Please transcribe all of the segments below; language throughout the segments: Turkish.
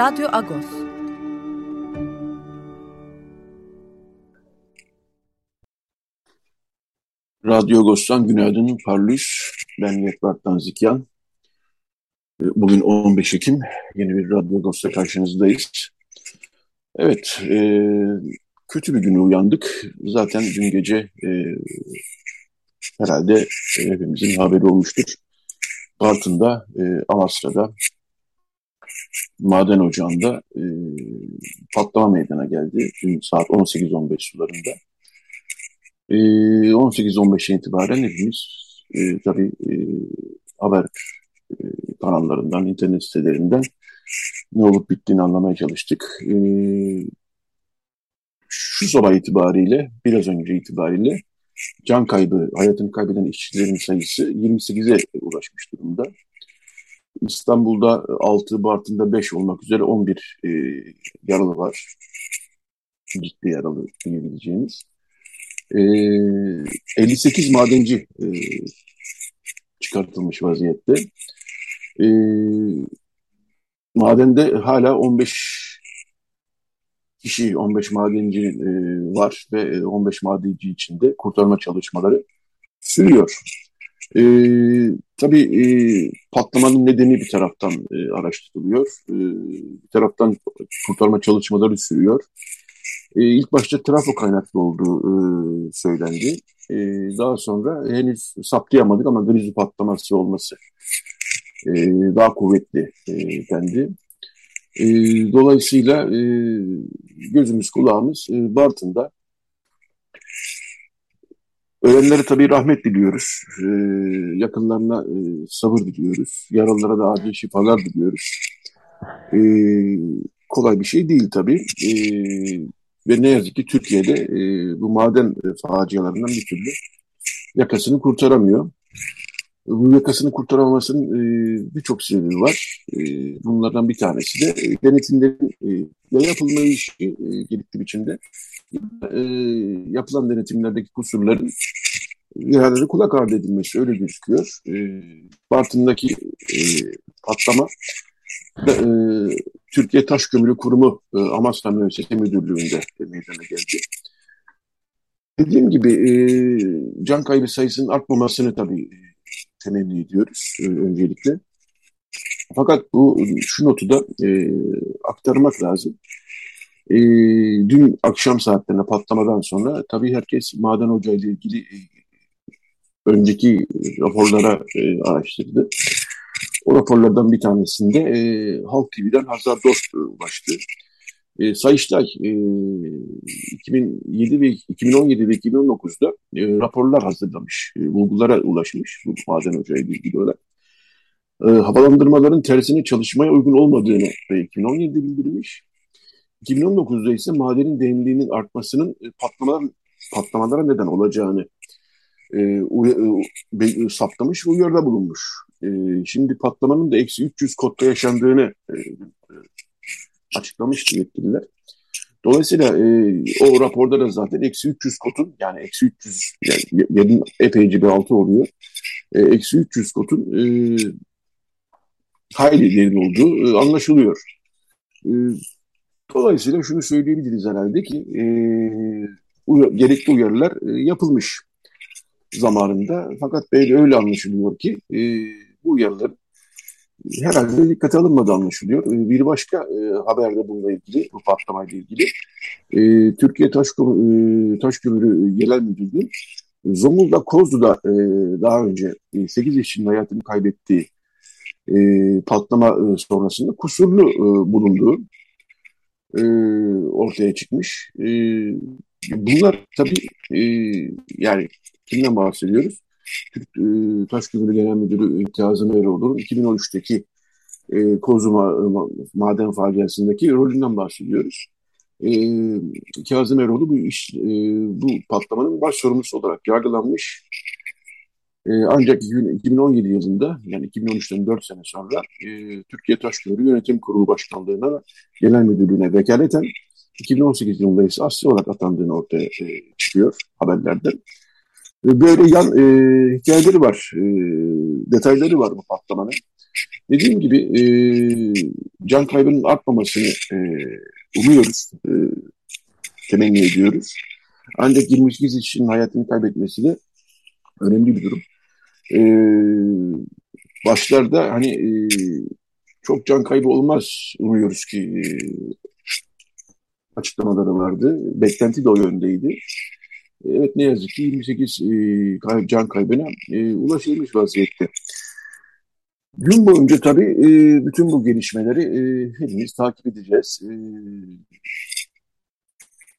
Radyo Agos. Radyo Agos'tan günaydın Parlus. Ben Yekbar'dan Zikyan. Bugün 15 Ekim. Yeni bir Radyo Agos'ta karşınızdayız. Evet, e, kötü bir güne uyandık. Zaten dün gece e, herhalde e, hepimizin haberi olmuştur. Bartın'da, e, Amasra'da maden ocağında e, patlama meydana geldi. Dün saat 18-15 sularında. E, 18-15'e itibaren hepimiz e, tabii e, haber e, kanallarından, internet sitelerinden ne olup bittiğini anlamaya çalıştık. E, şu sabah itibariyle, biraz önce itibariyle can kaybı, hayatını kaybeden işçilerin sayısı 28'e ulaşmış durumda. İstanbul'da 6, Bartın'da 5 olmak üzere 11 e, yaralı var. Ciddi yaralı diyebileceğimiz. E, 58 madenci e, çıkartılmış vaziyette. E, madende hala 15 kişi, 15 madenci e, var ve 15 madenci içinde kurtarma çalışmaları sürüyor. E, tabii e, patlamanın nedeni bir taraftan e, araştırılıyor. E, bir taraftan kurtarma çalışmaları sürüyor. E, ilk başta trafo kaynaklı olduğu e, söylendi. E, daha sonra henüz saptayamadık ama grizi patlaması olması e, daha kuvvetli e, dendi. E, dolayısıyla e, gözümüz kulağımız e, Bartın'da Ölenlere tabii rahmet diliyoruz. Ee, yakınlarına e, sabır diliyoruz. Yaralılara da acil şifalar diliyoruz. Ee, kolay bir şey değil tabii. Ee, ve ne yazık ki Türkiye'de e, bu maden facialarından bir türlü yakasını kurtaramıyor. Bu yakasını kurtaramamasının e, birçok sebebi var. E, bunlardan bir tanesi de e, denetimlerin e, ya yapılmayışı e, gerekli biçimde e, yapılan denetimlerdeki kusurların ihalede kulak ardı edilmesi öyle gözüküyor. E, Bartın'daki e, patlama e, Türkiye Taş Kömürü Kurumu e, Amasya Müessese Müdürlüğü'nde meydana geldi. Dediğim gibi e, can kaybı sayısının artmamasını tabii temenni ediyoruz öncelikle. Fakat bu şu notu da aktarmak lazım. E, dün akşam saatlerinde patlamadan sonra tabii herkes maden ocağı ile ilgili e, önceki raporlara e, araştırdı. O raporlardan bir tanesinde e, Halk TV'den Hazar Dost ulaştı. E, Sayıştay e, 2007 ve 2017 ve 2019'da e, raporlar hazırlamış, e, bulgulara ulaşmış bu maden ocağı ile ilgili olarak. E, havalandırmaların tersine çalışmaya uygun olmadığını e, 2017'de bildirmiş. 2019'da ise madenin derinliğinin artmasının e, patlamalar, patlamalara neden olacağını e, uy, e, saptamış ve uyarıda bulunmuş. E, şimdi patlamanın da eksi 300 kodda yaşandığını e, açıklamıştı yetkililer. Dolayısıyla e, o raporda da zaten eksi 300 kotun yani eksi 300 yani yerin epeyce bir altı oluyor. E, eksi 300 kotun e, hayli derin olduğu e, anlaşılıyor. E, dolayısıyla şunu söyleyebiliriz herhalde ki e, uy gerekli uyarılar e, yapılmış zamanında. Fakat böyle öyle anlaşılıyor ki e, bu uyarıların herhalde dikkate alınmadı anlaşılıyor. Ee, bir başka e, haberde bununla ilgili, bu patlamayla ilgili e, Türkiye Taş, e, Taş Kömürü Genel Müdürlüğü Zonguldak Kozlu'da e, daha önce e, 8 işçinin hayatını kaybettiği e, patlama e, sonrasında kusurlu e, bulunduğu e, ortaya çıkmış. E, bunlar tabii e, yani kimden bahsediyoruz? Türk e, Taş Kömürü Genel Müdürü Kazım Eroğlu'nun 2013'teki e, Kozuma e, maden faciasındaki rolünden bahsediyoruz. E, Kazım Eroğlu bu iş, e, bu patlamanın baş sorumlusu olarak yargılanmış. E, ancak 2017 yılında yani 2013'ten 4 sene sonra e, Türkiye Taş Kömürü Yönetim Kurulu Başkanlığı'na genel müdürlüğüne vekaleten 2018 yılında ise asli olarak atandığını ortaya e, çıkıyor haberlerde. Böyle yan e, hikayeleri var, e, detayları var bu patlamanın. Dediğim gibi e, can kaybının artmamasını e, umuyoruz, e, temenni ediyoruz. Ancak 28 kişinin hayatını kaybetmesi önemli bir durum. E, başlarda hani e, çok can kaybı olmaz umuyoruz ki e, açıklamaları vardı. Beklenti de o yöndeydi. Evet ne yazık ki 28 e, can kaybına e, ulaşılmış vaziyette. Gün boyunca tabii e, bütün bu gelişmeleri e, hepimiz takip edeceğiz. E,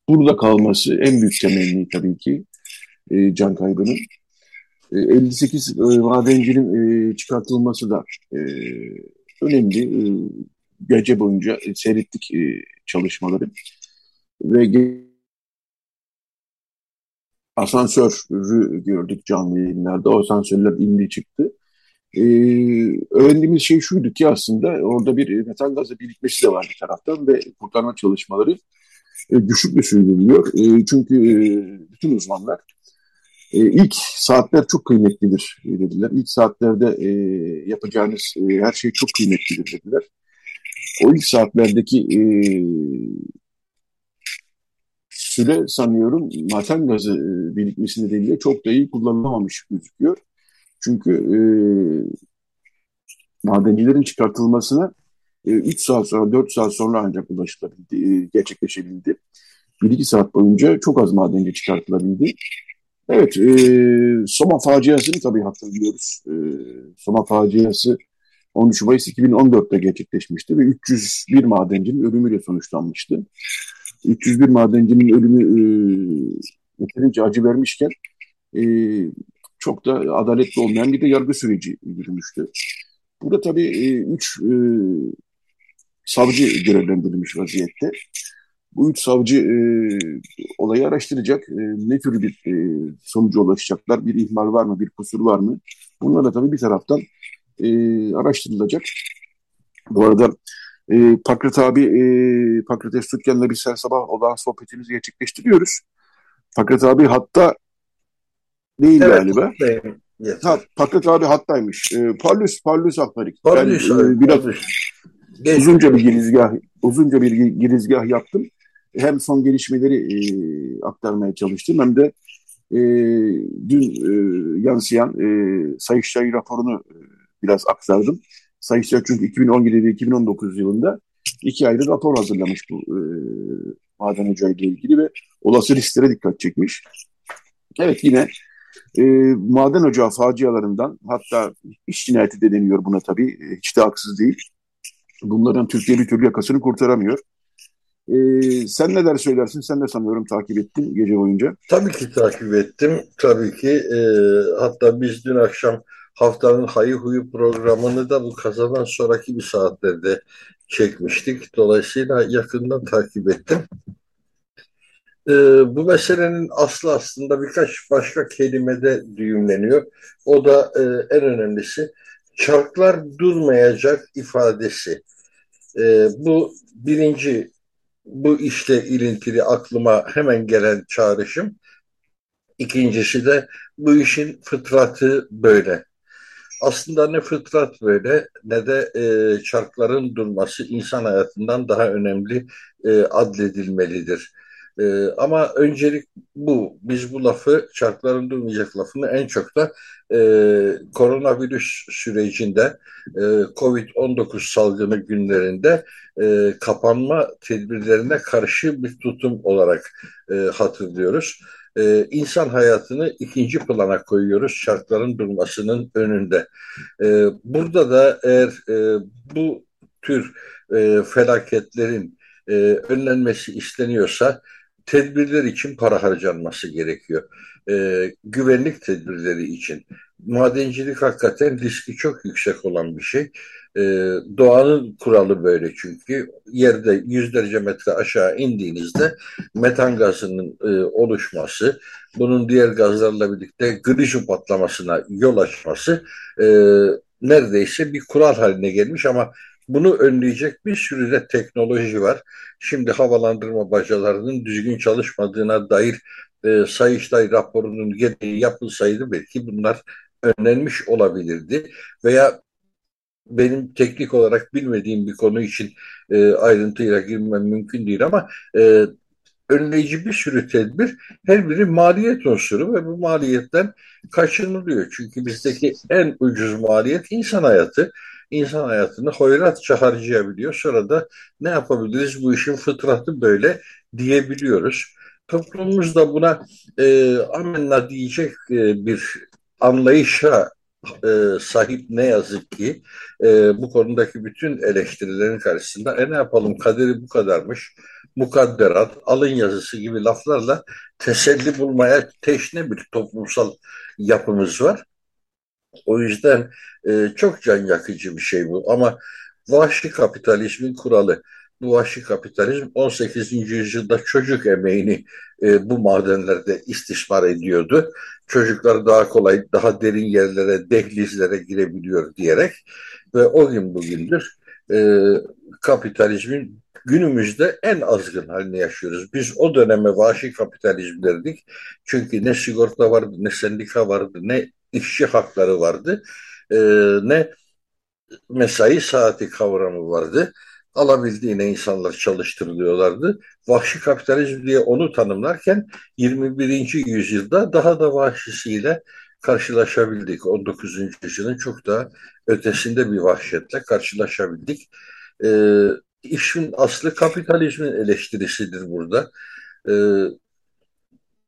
burada kalması en büyük temenni tabii ki e, can kaybının. E, 58 e, madencinin e, çıkartılması da e, önemli. E, gece boyunca e, seyrettik e, çalışmaları ve asansörü gördük canlı yayınlarda. O asansörler indi çıktı. Öğrendiğimiz şey şuydu ki aslında orada bir metan gazı birikmesi de var bir taraftan ve kurtarma çalışmaları e, güçlükle sürdürülüyor. E, çünkü e, bütün uzmanlar e, ilk saatler çok kıymetlidir dediler. İlk saatlerde e, yapacağınız e, her şey çok kıymetlidir dediler. O ilk saatlerdeki e, süre sanıyorum maten gazı e, birikmesi nedeniyle çok da iyi kullanılamamış gözüküyor. Çünkü e, madencilerin çıkartılmasına e, 3 saat sonra 4 saat sonra ancak ulaşılabildi, e, gerçekleşebildi. 1-2 saat boyunca çok az madenci çıkartılabildi. Evet, e, Soma faciasını tabii hatırlıyoruz. E, Soma faciası 13 Mayıs 2014'te gerçekleşmişti ve 301 madencinin ölümüyle sonuçlanmıştı. 301 madencinin ölümü e, yeterince acı vermişken e, çok da adaletli olmayan bir de yargı süreci yürümüştü. Burada tabii e, üç e, savcı görevlendirilmiş vaziyette. Bu üç savcı e, olayı araştıracak. E, ne tür bir e, sonuca ulaşacaklar? Bir ihmal var mı? Bir kusur var mı? Bunlar da tabii bir taraftan e, araştırılacak. Bu arada e, Pakrat abi, e, Pakrat Estutyan'la bir sen sabah olan sohbetimizi gerçekleştiriyoruz. Pakrat abi hatta değil evet, galiba. Evet. Ha, Pakrat abi hattaymış. E, Parlus, Parlus Akbarik. Parlus, ben, e, biraz Parlus. uzunca bir girizgah, uzunca bir girizgah yaptım. Hem son gelişmeleri e, aktarmaya çalıştım hem de e, dün e, yansıyan e, Sayıştay raporunu e, biraz aktardım. Sayıştay çünkü 2017 ve 2019 yılında iki ayrı rapor hazırlamış bu e, maden ocağı ilgili ve olası risklere dikkat çekmiş. Evet yine e, maden ocağı facialarından hatta iş cinayeti de deniyor buna tabii e, hiç de haksız değil. Bunların Türkiye bir türlü yakasını kurtaramıyor. Ee, sen neler söylersin? Sen de sanıyorum takip ettin gece boyunca. Tabii ki takip ettim. Tabii ki. E, hatta biz dün akşam haftanın hayı huyu programını da bu kazadan sonraki bir saatlerde çekmiştik. Dolayısıyla yakından takip ettim. Ee, bu meselenin aslı aslında birkaç başka kelimede düğümleniyor. O da e, en önemlisi çarklar durmayacak ifadesi. E, bu birinci bu işle ilintili aklıma hemen gelen çağrışım. İkincisi de bu işin fıtratı böyle aslında ne fıtrat böyle ne de e, çarkların durması insan hayatından daha önemli e, adledilmelidir. E, ama öncelik bu. Biz bu lafı çarkların durmayacak lafını en çok da e, koronavirüs sürecinde e, Covid-19 salgını günlerinde e, kapanma tedbirlerine karşı bir tutum olarak e, hatırlıyoruz e, insan hayatını ikinci plana koyuyoruz şartların durmasının önünde. E, burada da eğer e, bu tür e, felaketlerin e, önlenmesi isteniyorsa tedbirler için para harcanması gerekiyor. E, güvenlik tedbirleri için. Madencilik hakikaten riski çok yüksek olan bir şey. E, doğanın kuralı böyle çünkü yerde yüzlerce metre aşağı indiğinizde metan gazının e, oluşması, bunun diğer gazlarla birlikte grişu patlamasına yol açması e, neredeyse bir kural haline gelmiş ama bunu önleyecek bir sürü de teknoloji var. Şimdi havalandırma bacalarının düzgün çalışmadığına dair e, Sayıştay raporunun gereği yapılsaydı belki bunlar önlenmiş olabilirdi. Veya benim teknik olarak bilmediğim bir konu için e, ayrıntıyla girmem mümkün değil ama e, önleyici bir sürü tedbir her biri maliyet unsuru ve bu maliyetten kaçınılıyor. Çünkü bizdeki en ucuz maliyet insan hayatı. İnsan hayatını hoyratça harcayabiliyor. Sonra da ne yapabiliriz bu işin fıtratı böyle diyebiliyoruz. Toplumumuz da buna e, amenna diyecek e, bir anlayışa e, sahip ne yazık ki e, bu konudaki bütün eleştirilerin karşısında e ne yapalım kaderi bu kadarmış mukadderat, alın yazısı gibi laflarla teselli bulmaya teşne bir toplumsal yapımız var. O yüzden e, çok can yakıcı bir şey bu ama vahşi kapitalizmin kuralı bu vahşi kapitalizm 18. yüzyılda çocuk emeğini e, bu madenlerde istismar ediyordu. Çocuklar daha kolay, daha derin yerlere, dehlizlere girebiliyor diyerek ve o gün bugündür e, kapitalizmin günümüzde en azgın halini yaşıyoruz. Biz o döneme vahşi kapitalizm derdik. Çünkü ne sigorta vardı, ne sendika vardı, ne işçi hakları vardı, e, ne mesai saati kavramı vardı alabildiğine insanlar çalıştırılıyorlardı. Vahşi kapitalizm diye onu tanımlarken 21. yüzyılda daha da vahşisiyle karşılaşabildik. 19. yüzyılın çok daha ötesinde bir vahşetle karşılaşabildik. Ee, işin aslı kapitalizmin eleştirisidir burada. Ee,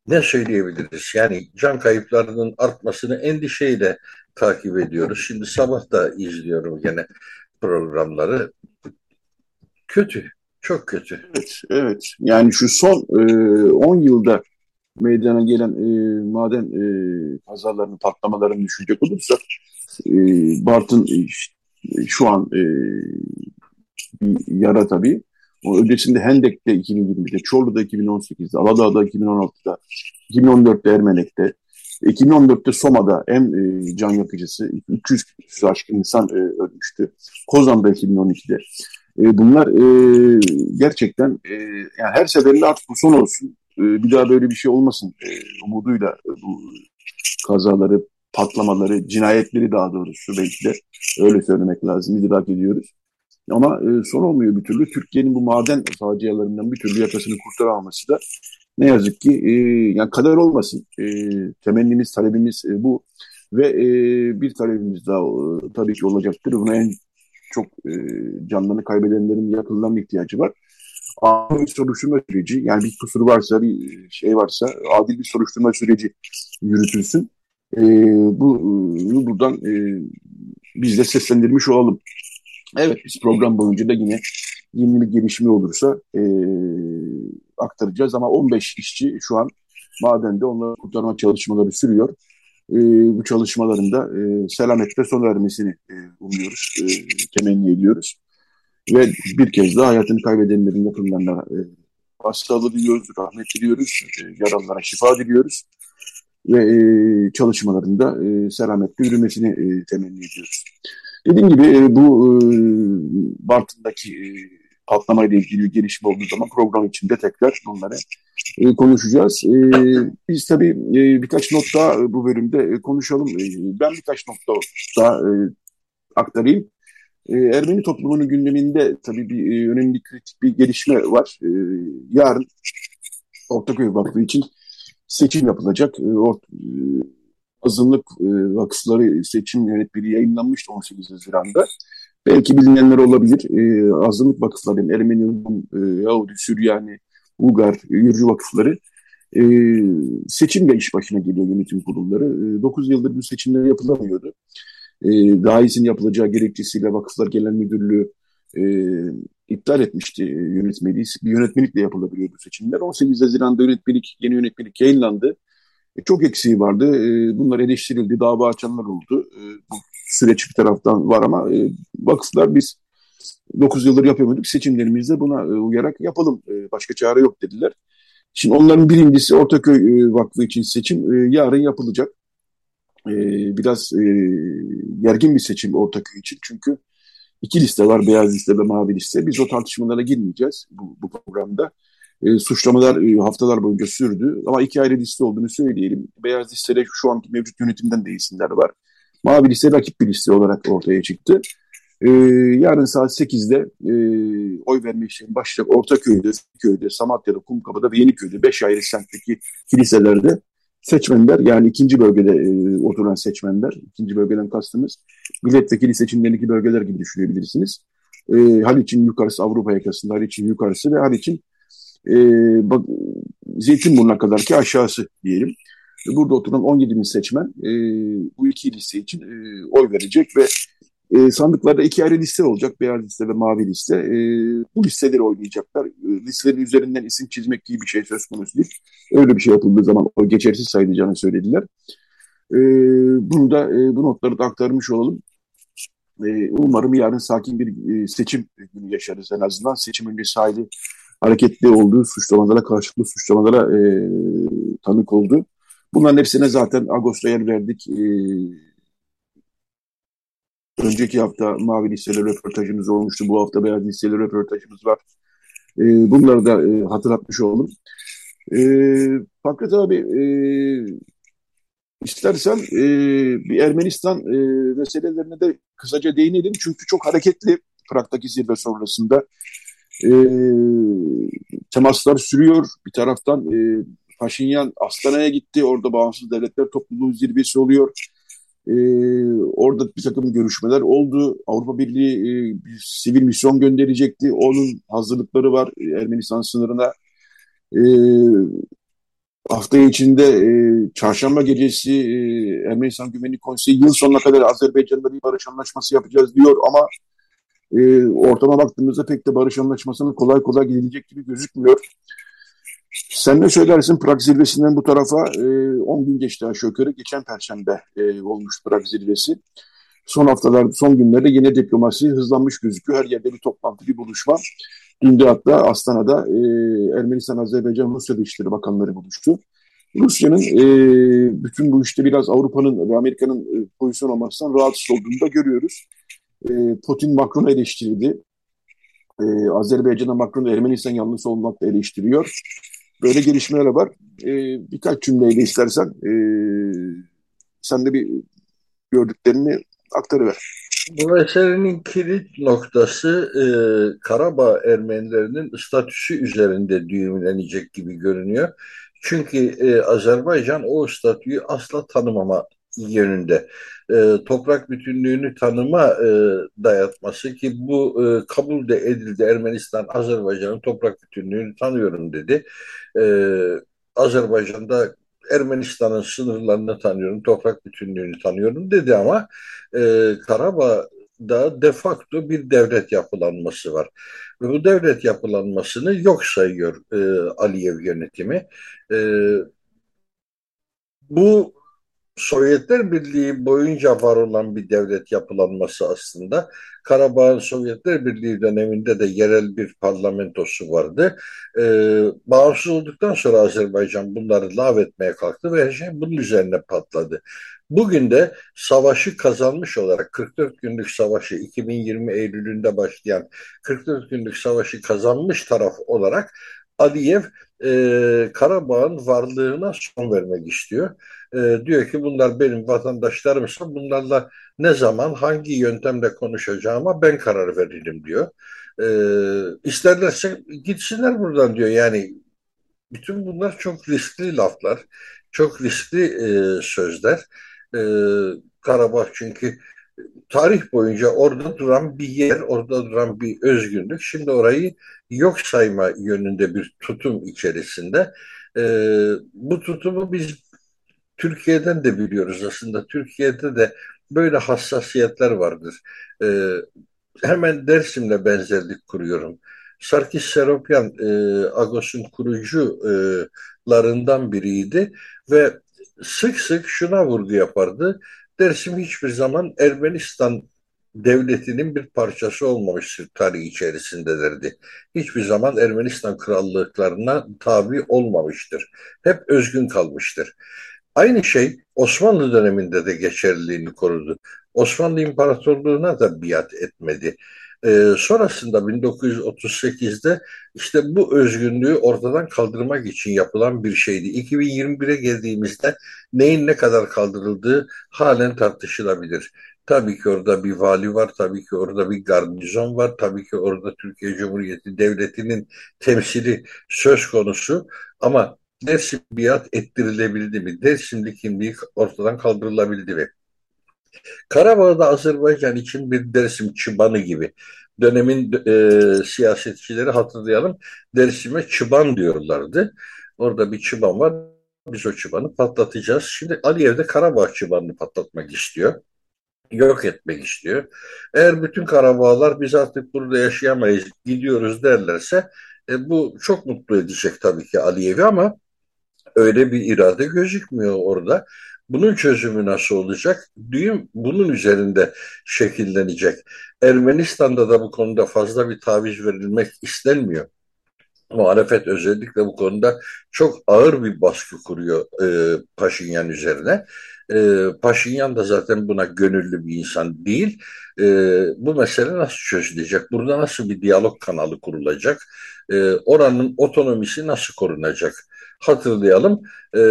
ne söyleyebiliriz? Yani can kayıplarının artmasını endişeyle takip ediyoruz. Şimdi sabah da izliyorum gene programları. Kötü, çok kötü. Evet, evet. Yani şu son 10 e, yılda meydana gelen e, maden e, kazalarının, patlamalarını düşünecek olursak e, Bartın e, şu an e, bir yara tabii. O öncesinde Hendek'te 2020'de, Çorlu'da 2018'de, Aladağ'da 2016'da, 2014'te Ermenek'te, 2014'te Soma'da en e, can yakıcısı 300 aşkın insan e, ölmüştü. Kozan'da 2012'de. E, bunlar e, gerçekten e, yani her seferinde artık bu son olsun. E, bir daha böyle bir şey olmasın e, umuduyla e, bu kazaları, patlamaları, cinayetleri daha doğrusu belki de öyle söylemek lazım. idrak ediyoruz. Ama e, son olmuyor bir türlü. Türkiye'nin bu maden facialarından bir türlü yakasını kurtaramaması da ne yazık ki e, yani kader olmasın. Temennimiz, talebimiz bu. Ve bir talebimiz daha tabii ki olacaktır. Buna en çok canlarını kaybedenlerin yakınlarının ihtiyacı var. Adil bir soruşturma süreci, yani bir kusur varsa, bir şey varsa adil bir soruşturma süreci yürütülsün. E, bu buradan e, biz de seslendirmiş olalım. Evet, biz program boyunca da yine yeni bir gelişme olursa e, aktaracağız ama 15 işçi şu an madende onları kurtarma çalışmaları sürüyor e, bu çalışmalarında e, selametle sona ermesini e, umuyoruz, e, temenni ediyoruz. Ve bir kez daha hayatını kaybedenlerin yakınlarına e, başsağlığı diliyoruz, rahmet diliyoruz, e, yaralılara şifa diliyoruz ve e, çalışmalarında e, selametle yürümesini e, temenni ediyoruz. Dediğim gibi e, bu e, Bartın'daki e, patlamayla ilgili bir gelişme olduğu zaman program içinde tekrar bunları e, konuşacağız. E, biz tabii e, birkaç not daha bu bölümde e, konuşalım. E, ben birkaç nokta daha e, aktarayım. E, Ermeni toplumunun gündeminde tabii bir e, önemli kritik bir gelişme var. E, yarın Ortaköy Vakfı için seçim yapılacak. E, or, e, azınlık e, vakıfları seçim yönetmeliği yayınlanmıştı 18 Haziran'da. Belki bilinenler olabilir. E, azınlık vakıfları, Ermeni, e, Yahudi, Süryani, Bulgar, Yürücü vakıfları e, seçimle iş başına geliyor yönetim kurulları. E, 9 yıldır bu seçimler yapılamıyordu. E, daha iyisinin yapılacağı gerekçesiyle Vakıflar Genel Müdürlüğü e, iptal etmişti yönetmeliği. Bir yönetmelikle yapılabiliyordu seçimler. 18 Haziran'da yönetmelik, yeni yönetmelik yayınlandı. E, çok eksiği vardı. E, bunlar eleştirildi, dava açanlar oldu. E, bu süreç bir taraftan var ama e, vakıflar biz 9 yıldır yapamadık. Seçimlerimizde buna e, uyarak yapalım. E, başka çare yok dediler. Şimdi onların birincisi Ortaköy e, Vakfı için seçim e, yarın yapılacak. E, biraz e, gergin bir seçim Ortaköy için. Çünkü iki liste var. Beyaz liste ve mavi liste. Biz o tartışmalara girmeyeceğiz bu, bu programda. E, suçlamalar e, haftalar boyunca sürdü. Ama iki ayrı liste olduğunu söyleyelim. Beyaz listede şu anki mevcut yönetimden de isimler var. Mavi liste rakip bir liste olarak ortaya çıktı. Ee, yarın saat 8'de e, oy verme işlemi başlayacak. Ortaköy'de, Köy'de, Samatya'da, Kumkapı'da ve Yeniköy'de 5 ayrı semtteki kiliselerde seçmenler yani ikinci bölgede e, oturan seçmenler, ikinci bölgeden kastımız milletvekili seçimlerindeki bölgeler gibi düşünebilirsiniz. E, Haliç'in yukarısı Avrupa yakasında, Haliç'in yukarısı ve Haliç'in e, bak, Zeytinburnu'na kadar ki aşağısı diyelim. Burada oturan 17 bin seçmen e, bu iki liste için e, oy verecek ve e, sandıklarda iki ayrı liste olacak. Beyaz liste ve mavi liste. E, bu listeleri oynayacaklar. E, listelerin üzerinden isim çizmek gibi bir şey söz konusu değil. Öyle bir şey yapıldığı zaman o geçersiz sayılacağını söylediler. E, bunu da e, bu notları da aktarmış olalım. E, umarım yarın sakin bir e, seçim günü yaşarız en azından. Seçim öncesi hali hareketli olduğu suçlamalara, karşılıklı suçlamalara e, tanık oldu. Bunların hepsine zaten Ağustos'ta yer verdik. E, Önceki hafta Mavi Listeli röportajımız olmuştu. Bu hafta Beyaz Listeli röportajımız var. E, bunları da e, hatırlatmış oldum. E, Fakret abi e, istersen e, bir Ermenistan e, meselelerine de kısaca değinelim. Çünkü çok hareketli Prag'daki zirve sonrasında. E, temaslar sürüyor. Bir taraftan e, Paşinyan Astana'ya gitti. Orada Bağımsız Devletler Topluluğu zirvesi oluyor. E, orada bir takım görüşmeler oldu. Avrupa Birliği e, bir sivil misyon gönderecekti. Onun hazırlıkları var Ermenistan sınırına. E, hafta içinde e, çarşamba gecesi e, Ermenistan Güvenlik Konseyi yıl sonuna kadar Azerbaycan'da bir barış anlaşması yapacağız diyor ama e, ortama baktığımızda pek de barış anlaşmasının kolay kolay gidilecek gibi gözükmüyor. Sen ne söylersin Prag zirvesinden bu tarafa? E, 10 gün geçti aşağı yukarı. Geçen perşembe e, olmuş Prag zirvesi. Son haftalar, son günlerde yine diplomasi hızlanmış gözüküyor. Her yerde bir toplantı, bir buluşma. Dün de hatta Astana'da e, Ermenistan, Azerbaycan, Rusya Dışişleri Bakanları buluştu. Rusya'nın e, bütün bu işte biraz Avrupa'nın ve Amerika'nın e, pozisyon olmasından rahatsız olduğunu da görüyoruz. E, Putin Macron'u eleştirdi. E, Azerbaycan'a Macron Ermenistan yanlısı olmakla eleştiriyor. Böyle gelişmeler var. E, birkaç cümleyle istersen e, sen de bir gördüklerini aktarıver. Bu meselenin kilit noktası e, Karabağ Ermenilerinin statüsü üzerinde düğümlenecek gibi görünüyor. Çünkü e, Azerbaycan o statüyü asla tanımama yönünde e, toprak bütünlüğünü tanıma e, dayatması ki bu e, kabul de edildi Ermenistan Azerbaycan'ın toprak bütünlüğünü tanıyorum dedi. E, Azerbaycan'da Ermenistan'ın sınırlarını tanıyorum, toprak bütünlüğünü tanıyorum dedi ama e, Karabağ'da de facto bir devlet yapılanması var. Ve bu devlet yapılanmasını yok sayıyor e, Aliyev yönetimi. E, bu Sovyetler Birliği boyunca var olan bir devlet yapılanması aslında. Karabağ'ın Sovyetler Birliği döneminde de yerel bir parlamentosu vardı. Ee, bağımsız olduktan sonra Azerbaycan bunları lağvetmeye kalktı ve her şey bunun üzerine patladı. Bugün de savaşı kazanmış olarak 44 günlük savaşı 2020 Eylül'ünde başlayan 44 günlük savaşı kazanmış taraf olarak Aliyev e, Karabağ'ın varlığına son vermek istiyor. E, diyor ki bunlar benim vatandaşlarımsa bunlarla ne zaman hangi yöntemle konuşacağıma ben karar veririm diyor. E, isterlerse gitsinler buradan diyor. Yani bütün bunlar çok riskli laflar, çok riskli e, sözler. E, Karabağ çünkü tarih boyunca orada duran bir yer, orada duran bir özgünlük. Şimdi orayı yok sayma yönünde bir tutum içerisinde. E, bu tutumu biz Türkiye'den de biliyoruz aslında. Türkiye'de de böyle hassasiyetler vardır. E, hemen Dersim'le benzerlik kuruyorum. Sarkis Seropyan e, Agos'un kurucularından biriydi ve sık sık şuna vurgu yapardı. Dersim hiçbir zaman Ermenistan devletinin bir parçası olmamıştır tarih içerisinde derdi. Hiçbir zaman Ermenistan krallıklarına tabi olmamıştır. Hep özgün kalmıştır. Aynı şey Osmanlı döneminde de geçerliliğini korudu. Osmanlı İmparatorluğu'na da biat etmedi. Ee, sonrasında 1938'de işte bu özgünlüğü ortadan kaldırmak için yapılan bir şeydi. 2021'e geldiğimizde neyin ne kadar kaldırıldığı halen tartışılabilir. Tabii ki orada bir vali var, tabii ki orada bir garnizon var, tabii ki orada Türkiye Cumhuriyeti Devleti'nin temsili söz konusu ama Dersim biat ettirilebildi mi? Dersimli kimliği ortadan kaldırılabildi mi? Karabağ'da Azerbaycan için bir Dersim çıbanı gibi. Dönemin e, siyasetçileri hatırlayalım. Dersim'e çıban diyorlardı. Orada bir çıban var. Biz o çıbanı patlatacağız. Şimdi Aliyev de Karabağ çıbanını patlatmak istiyor. Yok etmek istiyor. Eğer bütün Karabağlar biz artık burada yaşayamayız gidiyoruz derlerse e, bu çok mutlu edecek tabii ki Aliyev'i ama öyle bir irade gözükmüyor orada. Bunun çözümü nasıl olacak? Düğüm bunun üzerinde şekillenecek. Ermenistan'da da bu konuda fazla bir taviz verilmek istenmiyor. Muhalefet özellikle bu konuda çok ağır bir baskı kuruyor e, Paşinyan üzerine. E, Paşinyan da zaten buna gönüllü bir insan değil. E, bu mesele nasıl çözülecek? Burada nasıl bir diyalog kanalı kurulacak? E, oranın otonomisi nasıl korunacak? Hatırlayalım. E,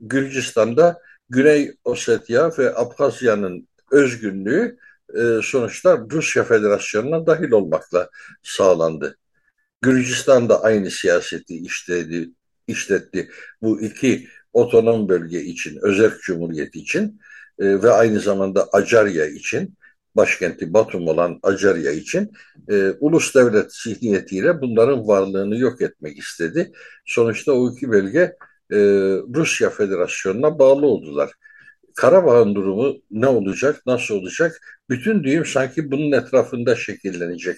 Gürcistan'da Güney Ossetya ve Abhazya'nın özgünlüğü e, sonuçta Rusya Federasyonu'na dahil olmakla sağlandı. Gürcistan da aynı siyaseti işledi, işletti. Bu iki otonom bölge için, Özerk Cumhuriyeti için e, ve aynı zamanda Acarya için, başkenti Batum olan Acarya için e, ulus devlet zihniyetiyle bunların varlığını yok etmek istedi. Sonuçta o iki bölge e, Rusya Federasyonu'na bağlı oldular. Karabağ'ın durumu ne olacak, nasıl olacak? Bütün düğüm sanki bunun etrafında şekillenecek.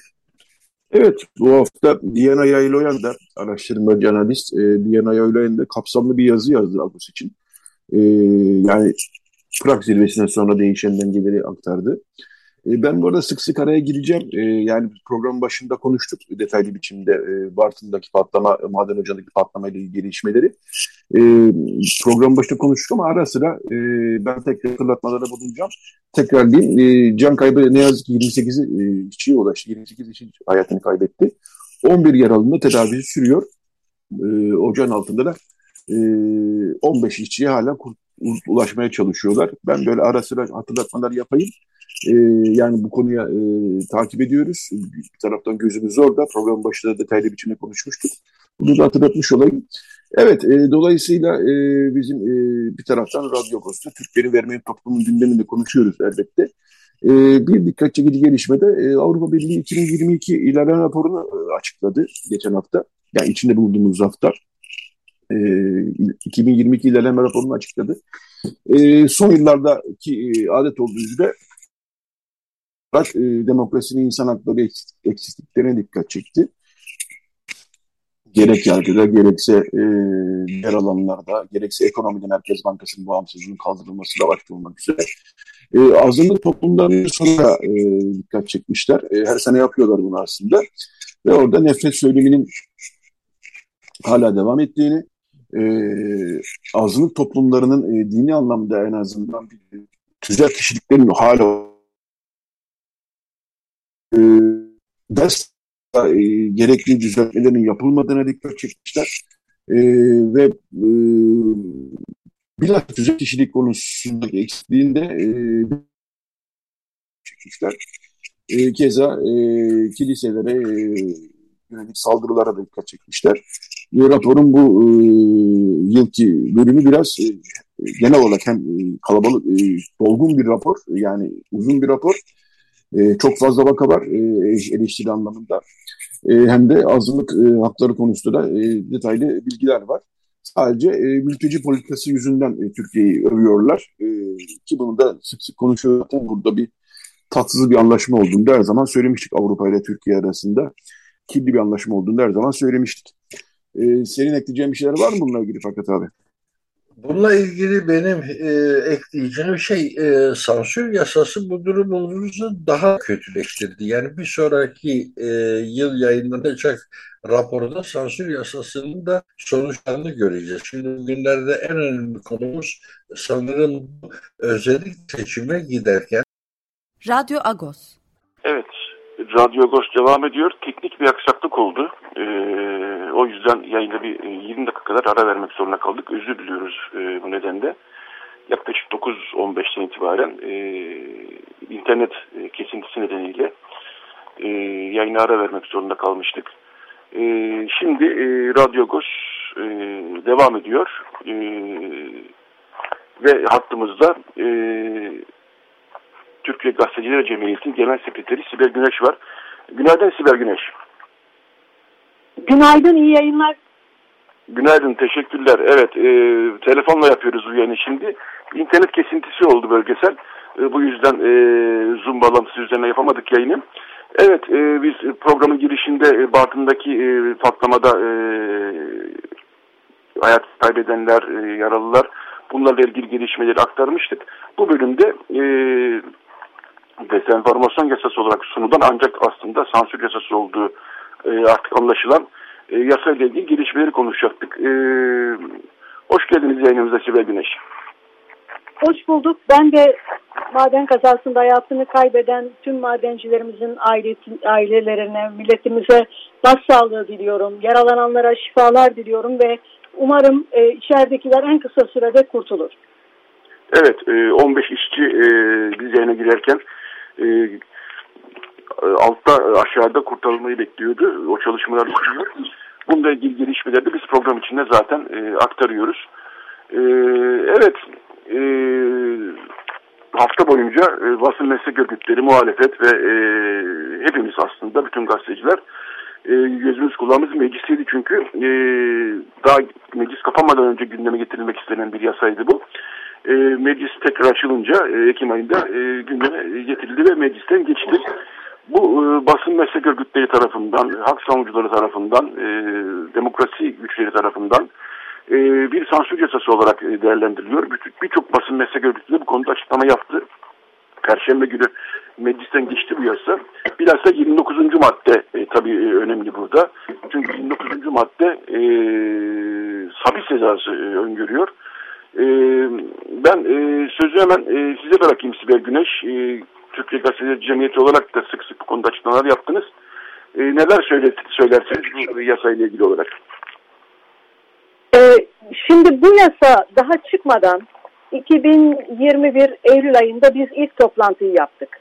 Evet, bu hafta Diana Yayloyan da araştırmacı analist, e, Diana Yayloyan da kapsamlı bir yazı yazdı Ağustos için. E, yani Prag zirvesinden sonra değişen dengeleri aktardı. E, ben bu arada sık sık araya gireceğim. E, yani program başında konuştuk detaylı biçimde e, Bartın'daki patlama, Maden Ocağı'ndaki patlama ile ilgili gelişmeleri. Program başında konuştuk ama ara sıra ben tekrar hatırlatmalara bulunacağım. Tekrar diyeyim. Can kaybı ne yazık ki 28 e, kişiye ulaştı. 28 kişi hayatını kaybetti. 11 yaralının tedavisi sürüyor. Ocağın altında da e, 15 işçiye hala ulaşmaya çalışıyorlar. Ben böyle ara sıra hatırlatmalar yapayım. E, yani bu konuya e, takip ediyoruz. Bir taraftan gözümüz orada. Program başında detaylı biçimde konuşmuştuk. Bunu da hatırlatmış olayım. Evet, e, dolayısıyla e, bizim e, bir taraftan Radyo Kosta, Türklerin vermeyen toplumun gündeminde konuşuyoruz elbette. E, bir dikkat çekici gelişmede e, Avrupa Birliği 2022 ilerleme raporunu e, açıkladı geçen hafta. Yani içinde bulunduğumuz hafta. E, 2022 ilerleme raporunu açıkladı. E, son yıllardaki e, adet olduğu üzere e, demokrasinin insan hakları eksikliklerine dikkat çekti. Gerek yargıda, gerekse e, diğer alanlarda, gerekse ekonomide Merkez Bankası'nın bağımsızlığının kaldırılması da başta olmak üzere. E, azınlık toplumdan sonra e, dikkat çekmişler. E, her sene yapıyorlar bunu aslında. Ve orada nefret söyleminin hala devam ettiğini, e, azınlık toplumlarının e, dini anlamda en azından tüzel kişiliklerin hala ders e, gerekli düzeltmelerin yapılmadığına dikkat çekmişler. E, ve e, bilhassa tüzel kişilik konusundaki eksikliğinde e, çekmişler. E, keza e, kiliselere e, yönelik saldırılara da dikkat çekmişler. E, raporun bu e, yılki bölümü biraz e, genel olarak hem e, kalabalık, e, dolgun bir rapor, yani uzun bir rapor e, çok fazla vaka var e, eleştiri anlamında. E, hem de azınlık e, hakları konusunda da e, detaylı bilgiler var. Sadece e, mülteci politikası yüzünden e, Türkiye'yi övüyorlar. E, ki bunu da sık sık konuşuyor. Burada bir tatsız bir anlaşma olduğunu her zaman söylemiştik Avrupa ile Türkiye arasında. Kirli bir anlaşma olduğunu her zaman söylemiştik. Ee, senin ekleyeceğin bir şeyler var mı bununla ilgili Fakat abi? Bununla ilgili benim e, ekleyeceğim şey e, sansür yasası bu durumumuzu daha kötüleştirdi. Yani bir sonraki e, yıl yayınlanacak raporda sansür yasasının da sonuçlarını göreceğiz. Şimdi bugünlerde en önemli konumuz sanırım özellikle seçime giderken. Radyo Agos. Evet, Radyo Agos devam ediyor. Teknik bir aksaklık oldu. Ee, o yüzden yayında bir 20 e, dakika kadar ara vermek zorunda kaldık. Özür diliyoruz e, bu nedenle. Yaklaşık 9-15'ten itibaren e, internet e, kesintisi nedeniyle e, yayına ara vermek zorunda kalmıştık. E, şimdi e, Radyo Gos e, devam ediyor. E, ve hattımızda e, Türkiye Gazeteciler Cemiyeti'nin Genel Sekreteri Sibel Güneş var. Günaydın Sibel Güneş. Günaydın, iyi yayınlar. Günaydın, teşekkürler. Evet, e, telefonla yapıyoruz bu yayını şimdi. İnternet kesintisi oldu bölgesel. E, bu yüzden e, Zoom bağlantısı üzerine yapamadık yayını. Evet, e, biz programın girişinde e, Bartın'daki e, patlamada e, hayat kaybedenler, e, yaralılar bunlarla ilgili gelişmeleri aktarmıştık. Bu bölümde e, dezenformasyon yasası olarak sunulan ancak aslında sansür yasası olduğu e, artık anlaşılan e, yasayla ilgili gelişmeleri konuşacaktık. E, hoş geldiniz yayınımıza Sibel Güneş. Hoş bulduk. Ben de maden kazasında hayatını kaybeden tüm madencilerimizin ailesi, ailelerine, milletimize başsağlığı diliyorum. Yaralananlara şifalar diliyorum ve umarım e, içeridekiler en kısa sürede kurtulur. Evet, e, 15 işçi e, biz yayına girerken e, altta aşağıda kurtarılmayı bekliyordu. O çalışmalar sürüyor. Bununla ilgili gelişmeleri de biz program içinde zaten e, aktarıyoruz. E, evet, e, hafta boyunca e, basın meslek örgütleri, muhalefet ve e, hepimiz aslında bütün gazeteciler e, gözümüz kulağımız meclisteydi çünkü e, daha meclis kapanmadan önce gündeme getirilmek istenen bir yasaydı bu. E, meclis tekrar açılınca e, Ekim ayında e, gündeme getirildi ve meclisten geçti. Bu e, basın meslek örgütleri tarafından, hak savunucuları tarafından, e, demokrasi güçleri tarafından e, bir sansür yasası olarak değerlendiriliyor. Birçok basın meslek örgütleri bu konuda açıklama yaptı. Perşembe günü meclisten geçti bu yasa. Bilhassa 29. madde e, tabii e, önemli burada. Çünkü 29. madde e, hapis cezası e, öngörüyor. E, ben e, sözü hemen e, size bırakayım Sibel Güneş. E, Türkiye Gazeteciler Cemiyeti olarak da sık sık bu konuda açıklamalar yaptınız. E, neler söyler, söylersiniz bu yasayla ilgili olarak? E, şimdi bu yasa daha çıkmadan 2021 Eylül ayında biz ilk toplantıyı yaptık.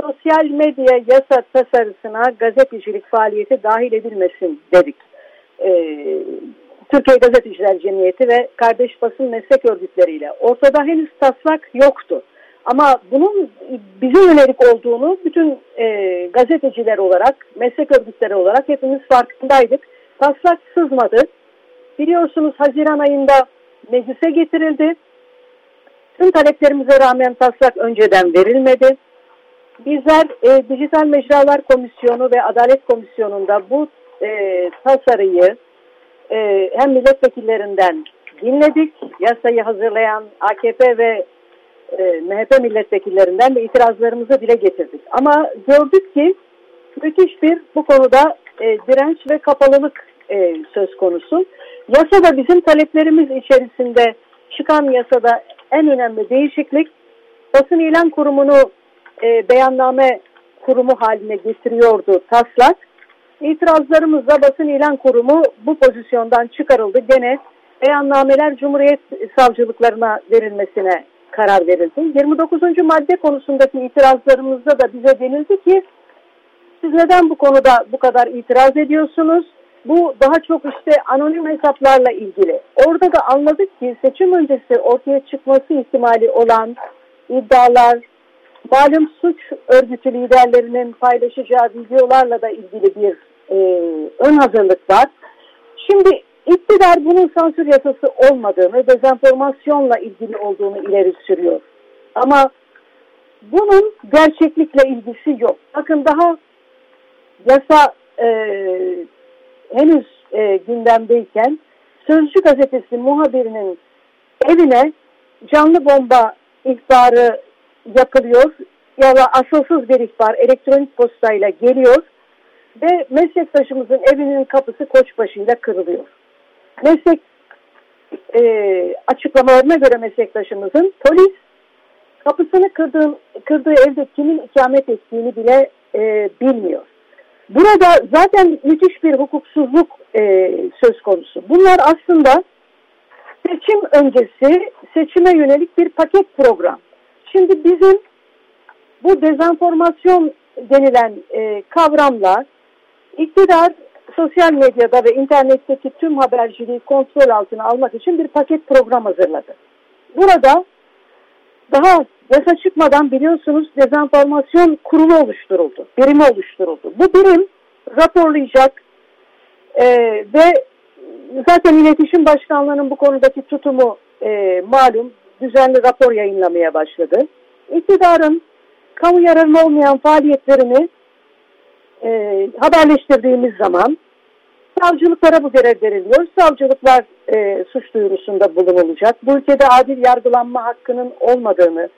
Sosyal medya yasa tasarısına gazetecilik faaliyeti dahil edilmesin dedik. Ee, Türkiye Gazeteciler Cemiyeti ve kardeş basın meslek örgütleriyle. Ortada henüz taslak yoktu. Ama bunun bize yönelik olduğunu bütün e, gazeteciler olarak, meslek örgütleri olarak hepimiz farkındaydık. Taslak sızmadı. Biliyorsunuz Haziran ayında meclise getirildi. Tüm taleplerimize rağmen taslak önceden verilmedi. Bizler e, Dijital Mecralar Komisyonu ve Adalet Komisyonu'nda bu e, tasarıyı e, hem milletvekillerinden dinledik. Yasayı hazırlayan AKP ve e, MHP milletvekillerinden de itirazlarımızı dile getirdik. Ama gördük ki müthiş bir bu konuda e, direnç ve kapalılık e, söz konusu. Yasada bizim taleplerimiz içerisinde çıkan yasada en önemli değişiklik basın ilan kurumunu e, beyanname kurumu haline getiriyordu taslak. İtirazlarımızla basın ilan kurumu bu pozisyondan çıkarıldı. Gene beyannameler Cumhuriyet savcılıklarına verilmesine karar verildi. 29. madde konusundaki itirazlarımızda da bize denildi ki siz neden bu konuda bu kadar itiraz ediyorsunuz? Bu daha çok işte anonim hesaplarla ilgili. Orada da anladık ki seçim öncesi ortaya çıkması ihtimali olan iddialar, malum suç örgütü liderlerinin paylaşacağı videolarla da ilgili bir e, ön hazırlık var. Şimdi iktidar bunun sansür yasası olmadığını, dezenformasyonla ilgili olduğunu ileri sürüyor. Ama bunun gerçeklikle ilgisi yok. Bakın daha yasa e, henüz e, gündemdeyken Sözcü gazetesi muhabirinin evine canlı bomba ihbarı yapılıyor ya da asılsız bir ihbar elektronik postayla geliyor ve meslektaşımızın evinin kapısı koçbaşıyla kırılıyor. Meslek e, açıklamalarına göre meslektaşımızın polis kapısını kırdığın, kırdığı evde kimin ikamet ettiğini bile e, bilmiyor. Burada zaten müthiş bir hukuksuzluk e, söz konusu. Bunlar aslında seçim öncesi seçime yönelik bir paket program. Şimdi bizim bu dezenformasyon denilen e, kavramla iktidar sosyal medyada ve internetteki tüm haberciliği kontrol altına almak için bir paket program hazırladı. Burada daha yasa çıkmadan biliyorsunuz dezenformasyon kurulu oluşturuldu, birimi oluşturuldu. Bu birim raporlayacak e, ve zaten iletişim başkanlığının bu konudaki tutumu e, malum düzenli rapor yayınlamaya başladı. İktidarın kamu yararına olmayan faaliyetlerini e, haberleştirdiğimiz zaman savcılıklara bu görev veriliyor. Savcılıklar e, suç duyurusunda bulunulacak. Bu ülkede adil yargılanma hakkının olmadığını,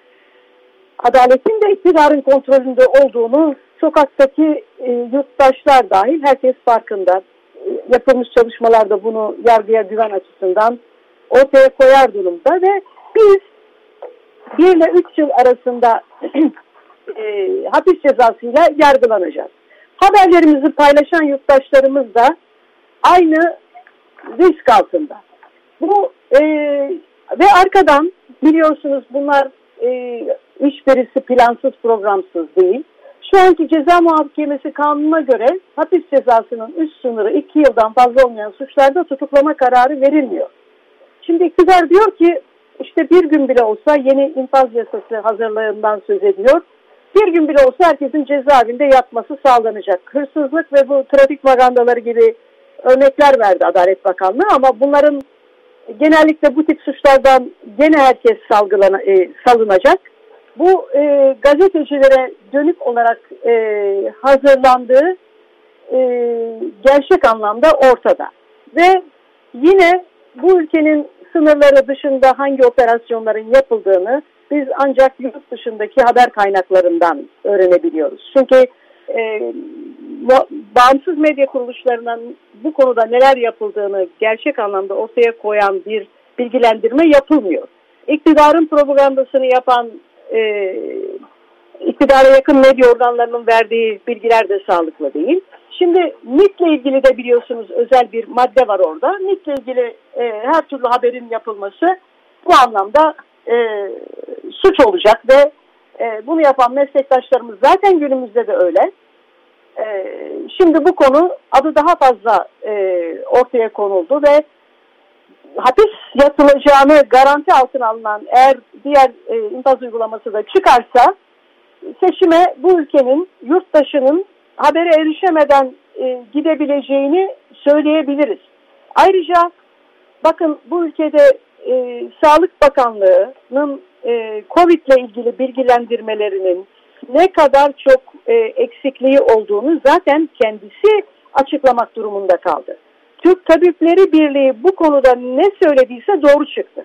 adaletin de iktidarın kontrolünde olduğunu sokaktaki e, yurttaşlar dahil herkes farkında. E, yapılmış çalışmalarda bunu yargıya güven açısından ortaya koyar durumda ve biz 1 ile 3 yıl arasında e, hapis cezasıyla yargılanacağız. Haberlerimizi paylaşan yurttaşlarımız da aynı risk altında. Bu e, ve arkadan biliyorsunuz bunlar e, hiçbirisi plansız programsız değil. Şu anki ceza muhakemesi kanununa göre hapis cezasının üst sınırı iki yıldan fazla olmayan suçlarda tutuklama kararı verilmiyor. Şimdi iktidar diyor ki işte bir gün bile olsa yeni infaz yasası hazırlığından söz ediyor. Bir gün bile olsa herkesin cezaevinde yatması sağlanacak. Hırsızlık ve bu trafik magandaları gibi örnekler verdi Adalet Bakanlığı ama bunların genellikle bu tip suçlardan gene herkes salgılana, e, salınacak. Bu e, gazetecilere dönük olarak e, hazırlandığı e, gerçek anlamda ortada. Ve yine bu ülkenin sınırları dışında hangi operasyonların yapıldığını biz ancak yurt dışındaki haber kaynaklarından öğrenebiliyoruz. Çünkü e, bağımsız medya kuruluşlarının bu konuda neler yapıldığını gerçek anlamda ortaya koyan bir bilgilendirme yapılmıyor. İktidarın propagandasını yapan e, iktidara yakın medya organlarının verdiği bilgiler de sağlıklı değil. Şimdi MIT'le ilgili de biliyorsunuz özel bir madde var orada. MIT'le ilgili e, her türlü haberin yapılması bu anlamda e, suç olacak ve e, bunu yapan meslektaşlarımız zaten günümüzde de öyle. E, şimdi bu konu adı daha fazla e, ortaya konuldu ve hapis yatılacağını garanti altına alınan eğer diğer e, infaz uygulaması da çıkarsa seçime bu ülkenin yurttaşının habere erişemeden e, gidebileceğini söyleyebiliriz. Ayrıca bakın bu ülkede e, Sağlık Bakanlığı'nın e, COVID ile ilgili bilgilendirmelerinin ne kadar çok e, eksikliği olduğunu zaten kendisi açıklamak durumunda kaldı. Türk Tabipleri Birliği bu konuda ne söylediyse doğru çıktı.